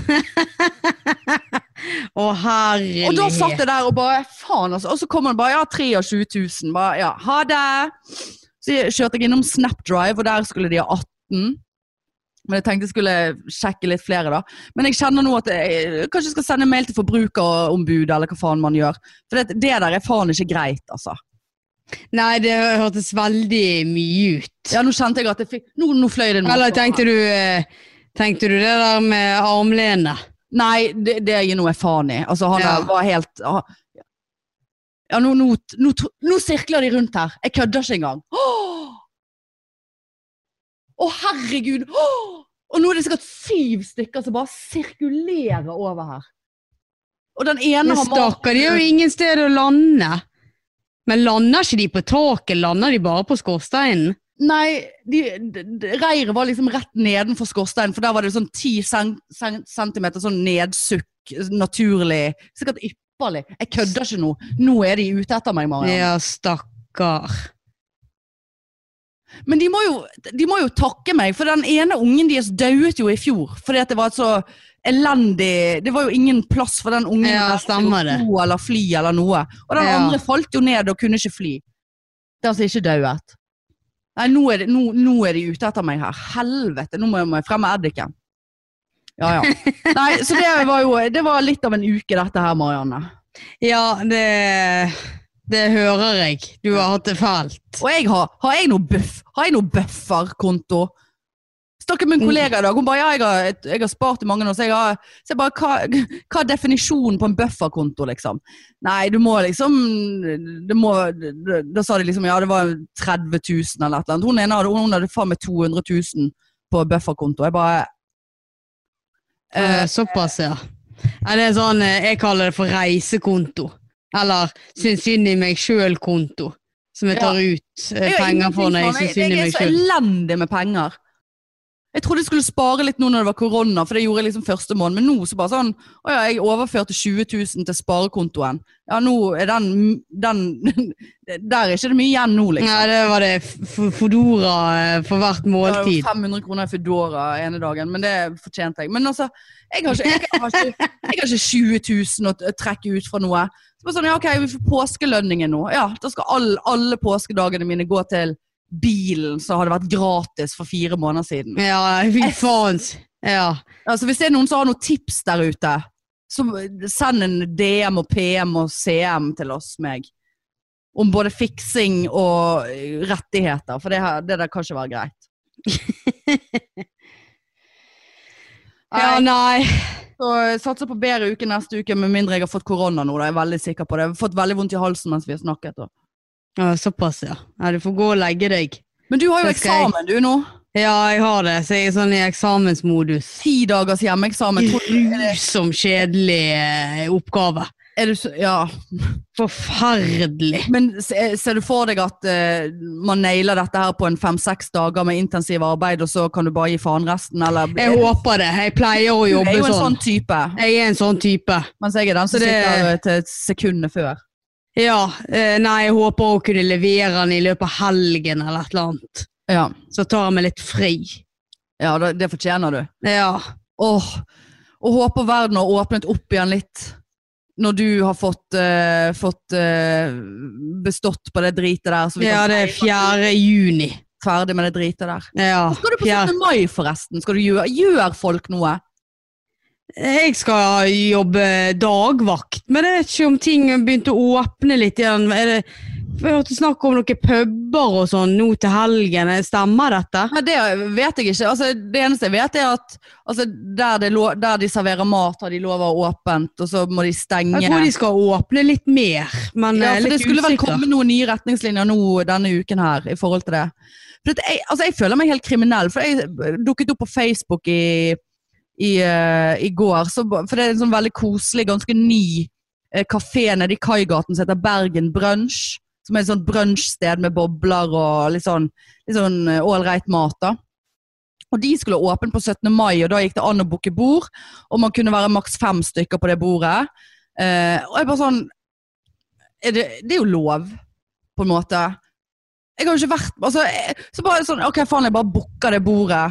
Å, herlighet. Og da satt jeg der og bare faen, altså. Og så kommer det bare ja, 23 000. Bare, ja, ha det. Så kjørte jeg innom Snapdrive, og der skulle de ha 18. Men jeg tenkte jeg skulle sjekke litt flere, da. Men jeg kjenner nå at jeg kanskje skal sende mail til forbrukerombudet, eller hva faen man gjør. For det, det der er faen ikke greit, altså. Nei, det hørtes veldig mye ut. Ja, nå kjente jeg at jeg fikk Nå, nå fløy det en Eller tenkte du, eh, tenkte du det der med armlene? Nei, det, det gir noe faen i. Altså, han Ja. var helt ah, Ja, nå, nå, nå, nå sirkler de rundt her. Jeg kødder ikke engang. Åh! Å, herregud! Åh! Og nå er det sikkert syv stykker som bare sirkulerer over her. Og den ene har stakkar, de har jo ingen sted å lande. Men lander ikke de på taket, lander de bare på skorsteinen? Nei, de, de, de, reiret var liksom rett nedenfor skorsteinen, for der var det sånn ti cent, cent, centimeter sånn nedsukk, naturlig. Sikkert ypperlig. Jeg kødder ikke nå. Nå er de ute etter meg, Marianne. Ja, stakkar. Men de må, jo, de må jo takke meg, for den ene ungen deres dauet jo i fjor. Fordi at det var et så elendig Det var jo ingen plass for den ungen Ja, å bo eller fly eller noe. Og den Ja. andre falt jo ned og kunne ikke fly. Det er altså ikke dauet. Nei, nå er, de, nå, nå er de ute etter meg her. Helvete, nå må jeg, må jeg frem med eddiken. Ja, ja. Nei, så det var jo Det var litt av en uke, dette her, Marianne. Ja, det Det hører jeg. Du har hatt det fælt. Og jeg har, har jeg noe buff? Har jeg noe bufferkonto? Snakket med en kollega i dag. Hun bare ja, jeg har, jeg har spart i mange år. Så jeg, har, så jeg bare hva, hva er definisjonen på en bufferkonto, liksom? Nei, du må liksom det må, Da sa de liksom ja, det var 30 000 eller et eller annet. Hun ene hadde, hun hadde faen meg 200 000 på bufferkonto. Jeg bare Eh, såpass, ja. Er det sånn, eh, jeg kaller det for reisekonto. Eller syns synd i meg sjøl-konto. Som jeg tar ut eh, penger for når jeg syns synd i Jeg er så elendig med penger. Jeg trodde jeg skulle spare litt nå når det var korona, for det gjorde jeg liksom første måned. Men nå så bare sånn Å ja, jeg overførte 20 000 til sparekontoen. Ja, nå er den, den Der er ikke det mye igjen nå, liksom. Nei, det var det Fodora eh, for hvert Det var måltid. jo 500 kroner i Foodora ene dagen, men det fortjente jeg. Men altså, jeg har ikke, jeg har ikke, jeg har ikke 20 000 å trekke ut fra noe. Så bare sånn, ja ok, vi får påskelønningen nå. Ja, da skal all, alle påskedagene mine gå til bilen som hadde vært gratis for fire måneder siden. Ja, fy faen. Ja. Altså, hvis det er noen som har noen tips der ute, så send en DM og PM og CM til oss, meg. Om både fiksing og eh, rettigheter, for det, her, det der kan ikke være greit. ja, nei. Så jeg satser på bedre uke neste uke, med mindre jeg har fått korona nå. Da. Jeg er veldig sikker på det. Jeg har fått veldig vondt i halsen mens vi har snakket. Da. Ja, såpass, ja. ja. Du får gå og legge deg. Men du har jo eksamen, jeg. du nå. Ja, jeg har det, så jeg er sånn i eksamensmodus. Ti dagers hjemmeeksamen. Grusom kjedelig eh, oppgave. er du så, ja. Forferdelig. Men ser du for deg at uh, man nailer dette her på en fem-seks dager med intensiv arbeid, og så kan du bare gi faen resten? Eller Jeg håper det. Jeg pleier å jobbe sånn. Du er jo en sånn. sånn type. Jeg er en sånn type. Mens jeg er den som Så det- sitter til et sekundet før. Ja, eh, nei, jeg håper å kunne levere den i løpet av helgen eller et eller annet. Ja. Så tar jeg meg litt fri. Ja, det, det fortjener du. Ja. Åh, og håper verden har åpnet opp igjen litt. Når du har fått, uh, fått uh, bestått på det dritet der. Så vi ja, det er 4. juni. ferdig med det dritet der. Ja. Hva skal du på fjerde- 17. mai, forresten? Skal du gjøre, gjør folk noe? Jeg skal jobbe dagvakt, men jeg vet ikke om ting begynte å åpne litt igjen. Er det, jeg hørte snakk om noen puber og sånn nå til helgen. Stemmer dette? Nei, det vet jeg ikke. Altså, det eneste jeg vet, er at altså, der, det lå, der de serverer mat, har de lov å ha åpent, og så må de stenge. Jeg tror de skal åpne litt mer, men ja, for litt det skulle vel komme noen nye retningslinjer nå denne uken her i forhold til det. For jeg, altså, jeg føler meg helt kriminell, for jeg dukket opp på Facebook i, i, uh, i går, så, for det er en sånn veldig koselig, ganske ny uh, kafé nede i Kaigaten som heter Bergen Brunch, som er et sånt brunsjsted med bobler og litt sånn ålreit sånn eh, mat da. Og de skulle åpne på 17. mai, og da gikk det an å booke bord, og man kunne være maks fem stykker på det bordet. Eh, og jeg bare sånn det, det er jo lov, på en måte. Jeg har jo ikke vært altså, jeg, Så bare sånn Ok, faen, jeg bare booker det bordet.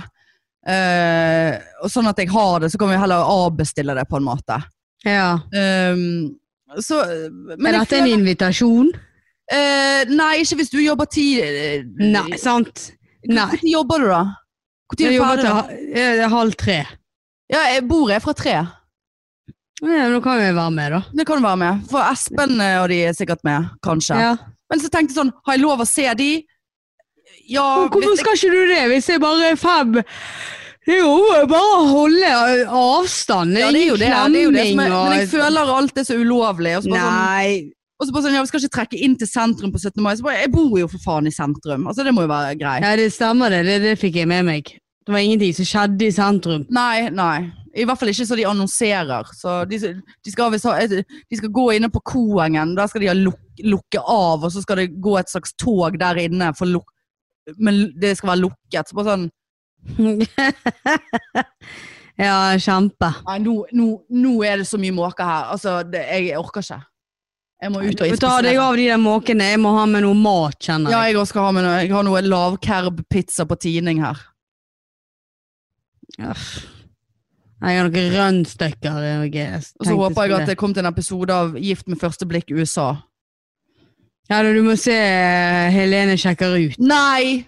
Eh, og sånn at jeg har det, så kan vi heller avbestille det, på en måte. Ja. Um, så Men er dette en invitasjon? Uh, nei, ikke hvis du jobber ti eh, Nei, sant? Når jobber du, da? Når er Jeg du ferdig? til da? eh, halv tre. Ja, bordet er fra tre. Ja, nå kan vi være med, da. Det kan du være med. For Espen og de er sikkert med, kanskje. Ja. Men så tenkte jeg sånn, har jeg lov å se de? Ja, Hvorfor skal ikke du det, hvis jeg bare er fem Det er jo bare å holde avstand. ja, det er jo det. det, er jo det som er, men jeg føler alt er så ulovlig. Og så bare sånn, Nei. og så bare sånn, ja, vi skal ikke trekke inn til sentrum på 17. mai. Så bare, jeg bor jo for faen i sentrum. Altså, det må jo være greit. Ja, det stemmer det. det. Det fikk jeg med meg. Det var ingenting som skjedde i sentrum. Nei, nei. I hvert fall ikke så de annonserer. Så de, de, skal, ha- de skal gå inne på Koengen, der skal de ha luk, lukke av, og så skal det gå et slags tog der inne, for luk, men det skal være lukket. Så bare sånn ja, kjempe. Nei, nå, nå, nå er det så mye måker her. Altså, det, jeg orker ikke. Jeg må ut og Du Ta deg av de der måkene. Jeg må ha med noe mat, kjenner jeg. Ja, jeg også skal ha med noe. Jeg har noe lavkerb-pizza på tining her. Uff. Jeg har noen rønnstykker. Og så håper jeg at det kom til en episode av Gift med første blikk USA. Ja, du må se eh, Helene sjekker ut. Nei!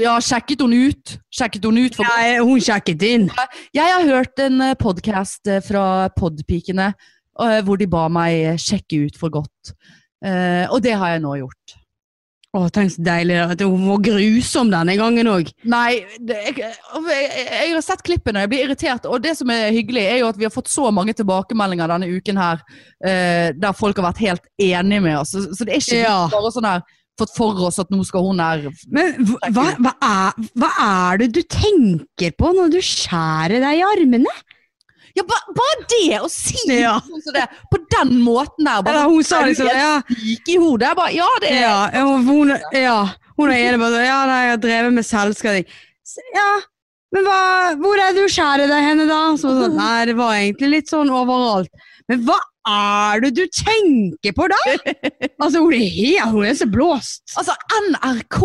Ja, sjekket hun ut? Sjekket hun ut for Nei, hun sjekket inn. Jeg har hørt en podkast fra Podpikene eh, hvor de ba meg sjekke ut for godt. Eh, og det har jeg nå gjort. Å, tenk så deilig. At hun var grusom denne gangen òg. Nei, det, jeg, jeg, jeg har sett klippene, jeg blir irritert. Og det som er hyggelig, er jo at vi har fått så mange tilbakemeldinger denne uken her eh, der folk har vært helt enige med oss. Så, så det er ikke Ja. bare sånn her fått for oss at nå skal hun her Men hva, hva, er, hva er det du tenker på når du skjærer deg i armene? Ja, ba, bare det! Å si Ja. sånn det, på den måten der. Bare, Eller hun sa liksom ja, syk i hodet? Bare, ja, det er ja, hun, ja, hun er enig sånn, Ja, nei, jeg har drevet med selvskading. Ja, men hva, hvor er det du skjærer deg henne da? Så, sånn, nei, det var egentlig litt sånn overalt. Men hva er det du tenker på da? Altså, hun er helt, hun er så blåst. Altså, NRK,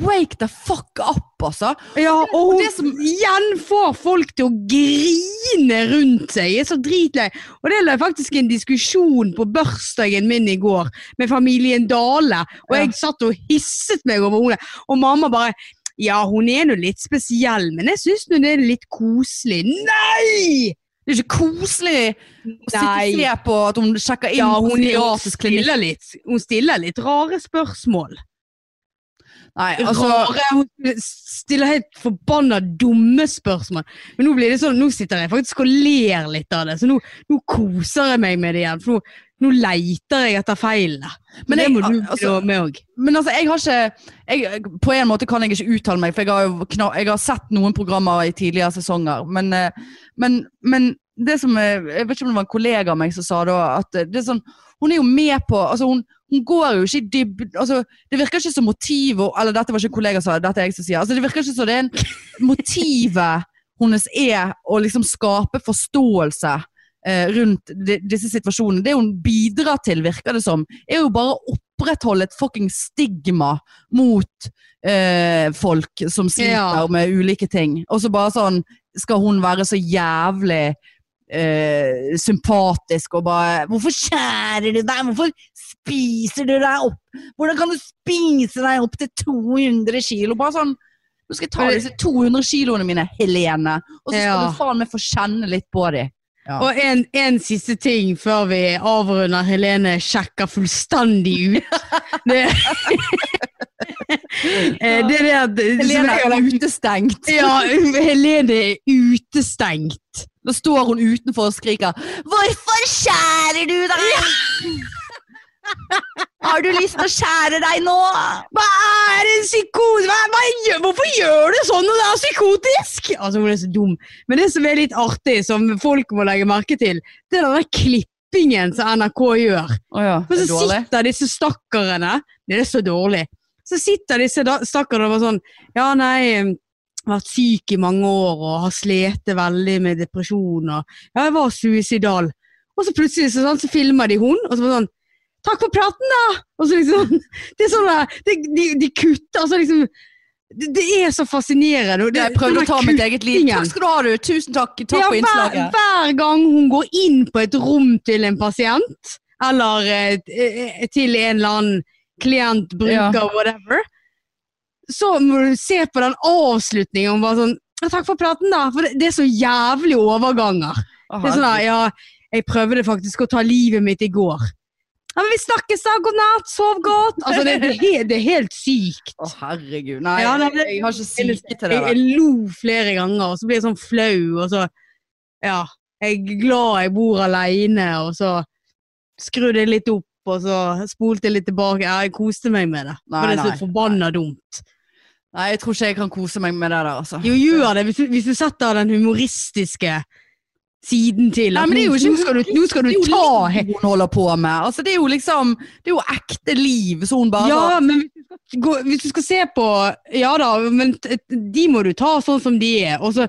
wake the fuck up, altså. Ja, og hun det som- igjen får folk til å grine rundt seg. Jeg er så dritlei. Og det er faktisk en diskusjon på bursdagen min i går med familien Dale. Og jeg satt og hisset meg over henne. Og mamma bare Ja, hun er nå litt spesiell, men jeg syns det er litt koselig. Nei! Det er ikke koselig å sitte og se på at hun sjekker inn Ja, på hun, hun, klinikk. stiller litt, hun stiller litt rare spørsmål. Nei, altså, hun stiller helt forbanna dumme spørsmål. Men nå blir det sånn, nå sitter jeg faktisk og ler litt av det, så nå, nå koser jeg meg med det igjen. For nå, nå leiter jeg etter feilene. Men det må du altså- med òg. men altså, jeg har ikke jeg, På en måte kan jeg ikke uttale meg, for jeg har, kna, jeg har sett noen programmer i tidligere sesonger. Men, eh, men, men det som eh, Jeg vet ikke om det var en kollega av meg som sa da at eh, det er sånn Hun er jo med på altså hun, hun går jo ikke i dybden altså, Det virker ikke som motivet Eller dette var ikke en kollega som sa, dette er jeg som sier. Altså, det virker ikke som det er en motivet hennes er å liksom skape forståelse eh, rundt de, disse situasjonene. Det hun bidrar til, virker det som, er jo bare å opprettholde et fuckings stigma mot eh, folk som sliter Ja. med ulike ting. Og så bare sånn skal hun være så jævlig eh, sympatisk og bare 'Hvorfor skjærer du deg? Hvorfor spiser du deg opp? Hvordan kan du spise deg opp til 200 kilo?' Bare sånn Nå skal jeg ta disse 200 kiloene mine, Helene, og så skal Ja. du faen meg få kjenne litt på dem. Ja. Og en, en siste ting før vi avrunder Helene sjekker fullstendig ut. Det, det er det at Helene er utestengt. Ja, Helene er utestengt. Da står hun utenfor og skriker 'Hvorfor skjærer du deg?' Har du lyst til å skjære deg nå? Hva er en psykose? Hva, hva, hvorfor gjør du sånn når det er psykotisk? Altså, hun er så dum. Men det som er litt artig, som folk må legge merke til, det er den klippingen som NRK gjør. Oh ja, Men så sitter disse stakkarene Det er så dårlig. Så sitter disse stakkarene og bare sånn Ja, nei, vært syk i mange år og har slitt veldig med depresjon og Ja, jeg var suicidal. Og så plutselig så, sånn, så filmer de hun, og så bare sånn Takk for praten, da! Og så liksom Det er sånn det, de, de kutter, altså liksom det, det er så fascinerende. og Det, Jeg prøvde å ta mitt eget liv. Takk skal du ha, du. Tusen takk. Takk Ja, for innslaget. hver gang hun går inn på et rom til en pasient, eller eh, eh, til en eller annen klient, bruker, Ja. whatever, så må du se på den avslutningen og bare sånn «Ja, Takk for praten, da. For det, det er så jævlig overganger. Aha, Det er sånn da, ja, jeg prøvde faktisk å ta livet mitt i går. Ja, men vi snakkes da, god natt, sov godt. Altså, det, det, er helt- det er helt sykt. Å, herregud. Nei, Ja, det- jeg har ikke syke til det. Jeg, jeg lo flere ganger, og så blir jeg sånn flau, og så Ja. Jeg er glad jeg bor aleine, og så skrudde jeg litt opp, og så spolte jeg litt tilbake. Ja, jeg koste meg med det. Nei, For det er så forbanna dumt. Nei, jeg tror ikke jeg kan kose meg med det der, altså. Jo, gjør det, hvis du, hvis du setter den humoristiske siden til. Nei, men det er jo ikke nå skal du, nå skal du ta liv hun holder på med. Altså, det er jo liksom Det er jo ekte liv, så hun bare Ja, men hvis du, skal gå, hvis du skal se på Ja da, men de må du ta sånn som de er. Og så,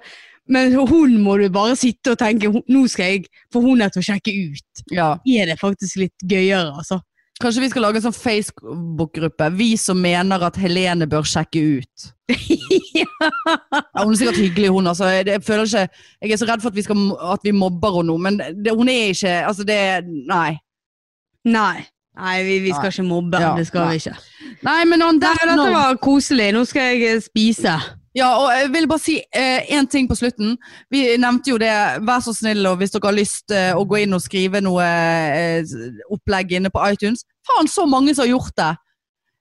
men hun må du bare sitte og tenke Nå skal jeg få hun her til å sjekke ut. ja. Er det faktisk litt gøyere, altså? Kanskje vi skal lage en sånn Facebook-gruppe. Vi som mener at Helene bør sjekke ut. Ja, hun er sikkert hyggelig, hun. Altså. Jeg, føler ikke Jeg er så redd for at vi, skal, at vi mobber henne nå, men det, hun er ikke Altså, det Nei. Nei. Nei, vi, vi skal Nei. ikke mobbe. Ja, det skal nei. vi ikke. Nei, men on that note dette var koselig. Nå skal jeg spise. Ja, og jeg vil bare si én ting på slutten. Vi nevnte jo det, vær så snill, og hvis dere har lyst eh, å gå inn og skrive noe eh, opplegg inne på iTunes Faen, så mange som har gjort det!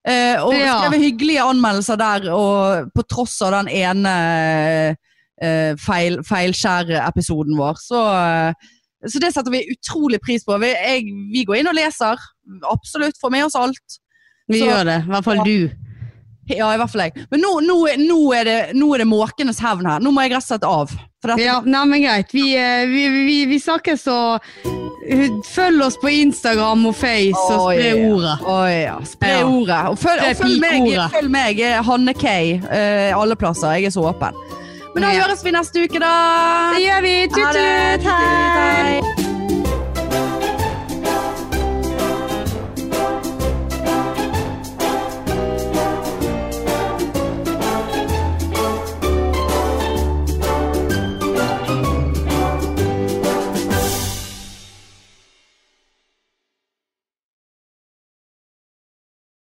Eh, og Ja. skrevet hyggelige anmeldelser der, og på tross av den ene eh, feil, feilskjærepisoden vår. Så, eh, så det setter vi utrolig pris på. Vi, jeg, vi går inn og leser. Absolutt. Får med oss alt. Vi Så- gjør det. I hvert fall du. Ja, i hvert fall jeg. Men nå, nå, nå, er, det, nå er det måkenes hevn her. Nå må jeg rett og slett av. Ja, nei, men greit. Vi, eh, vi, vi, vi snakkes og følg oss på Instagram og Face og spre yeah. ordet. Oh, ja. Spre Ja. ordet. Og følg, og følg meg, følg meg, Hanne K. Uh, alle plasser. Jeg er så åpen. Men da Ja. høres vi neste uke, da. Det gjør vi. Tut-tut. Hei.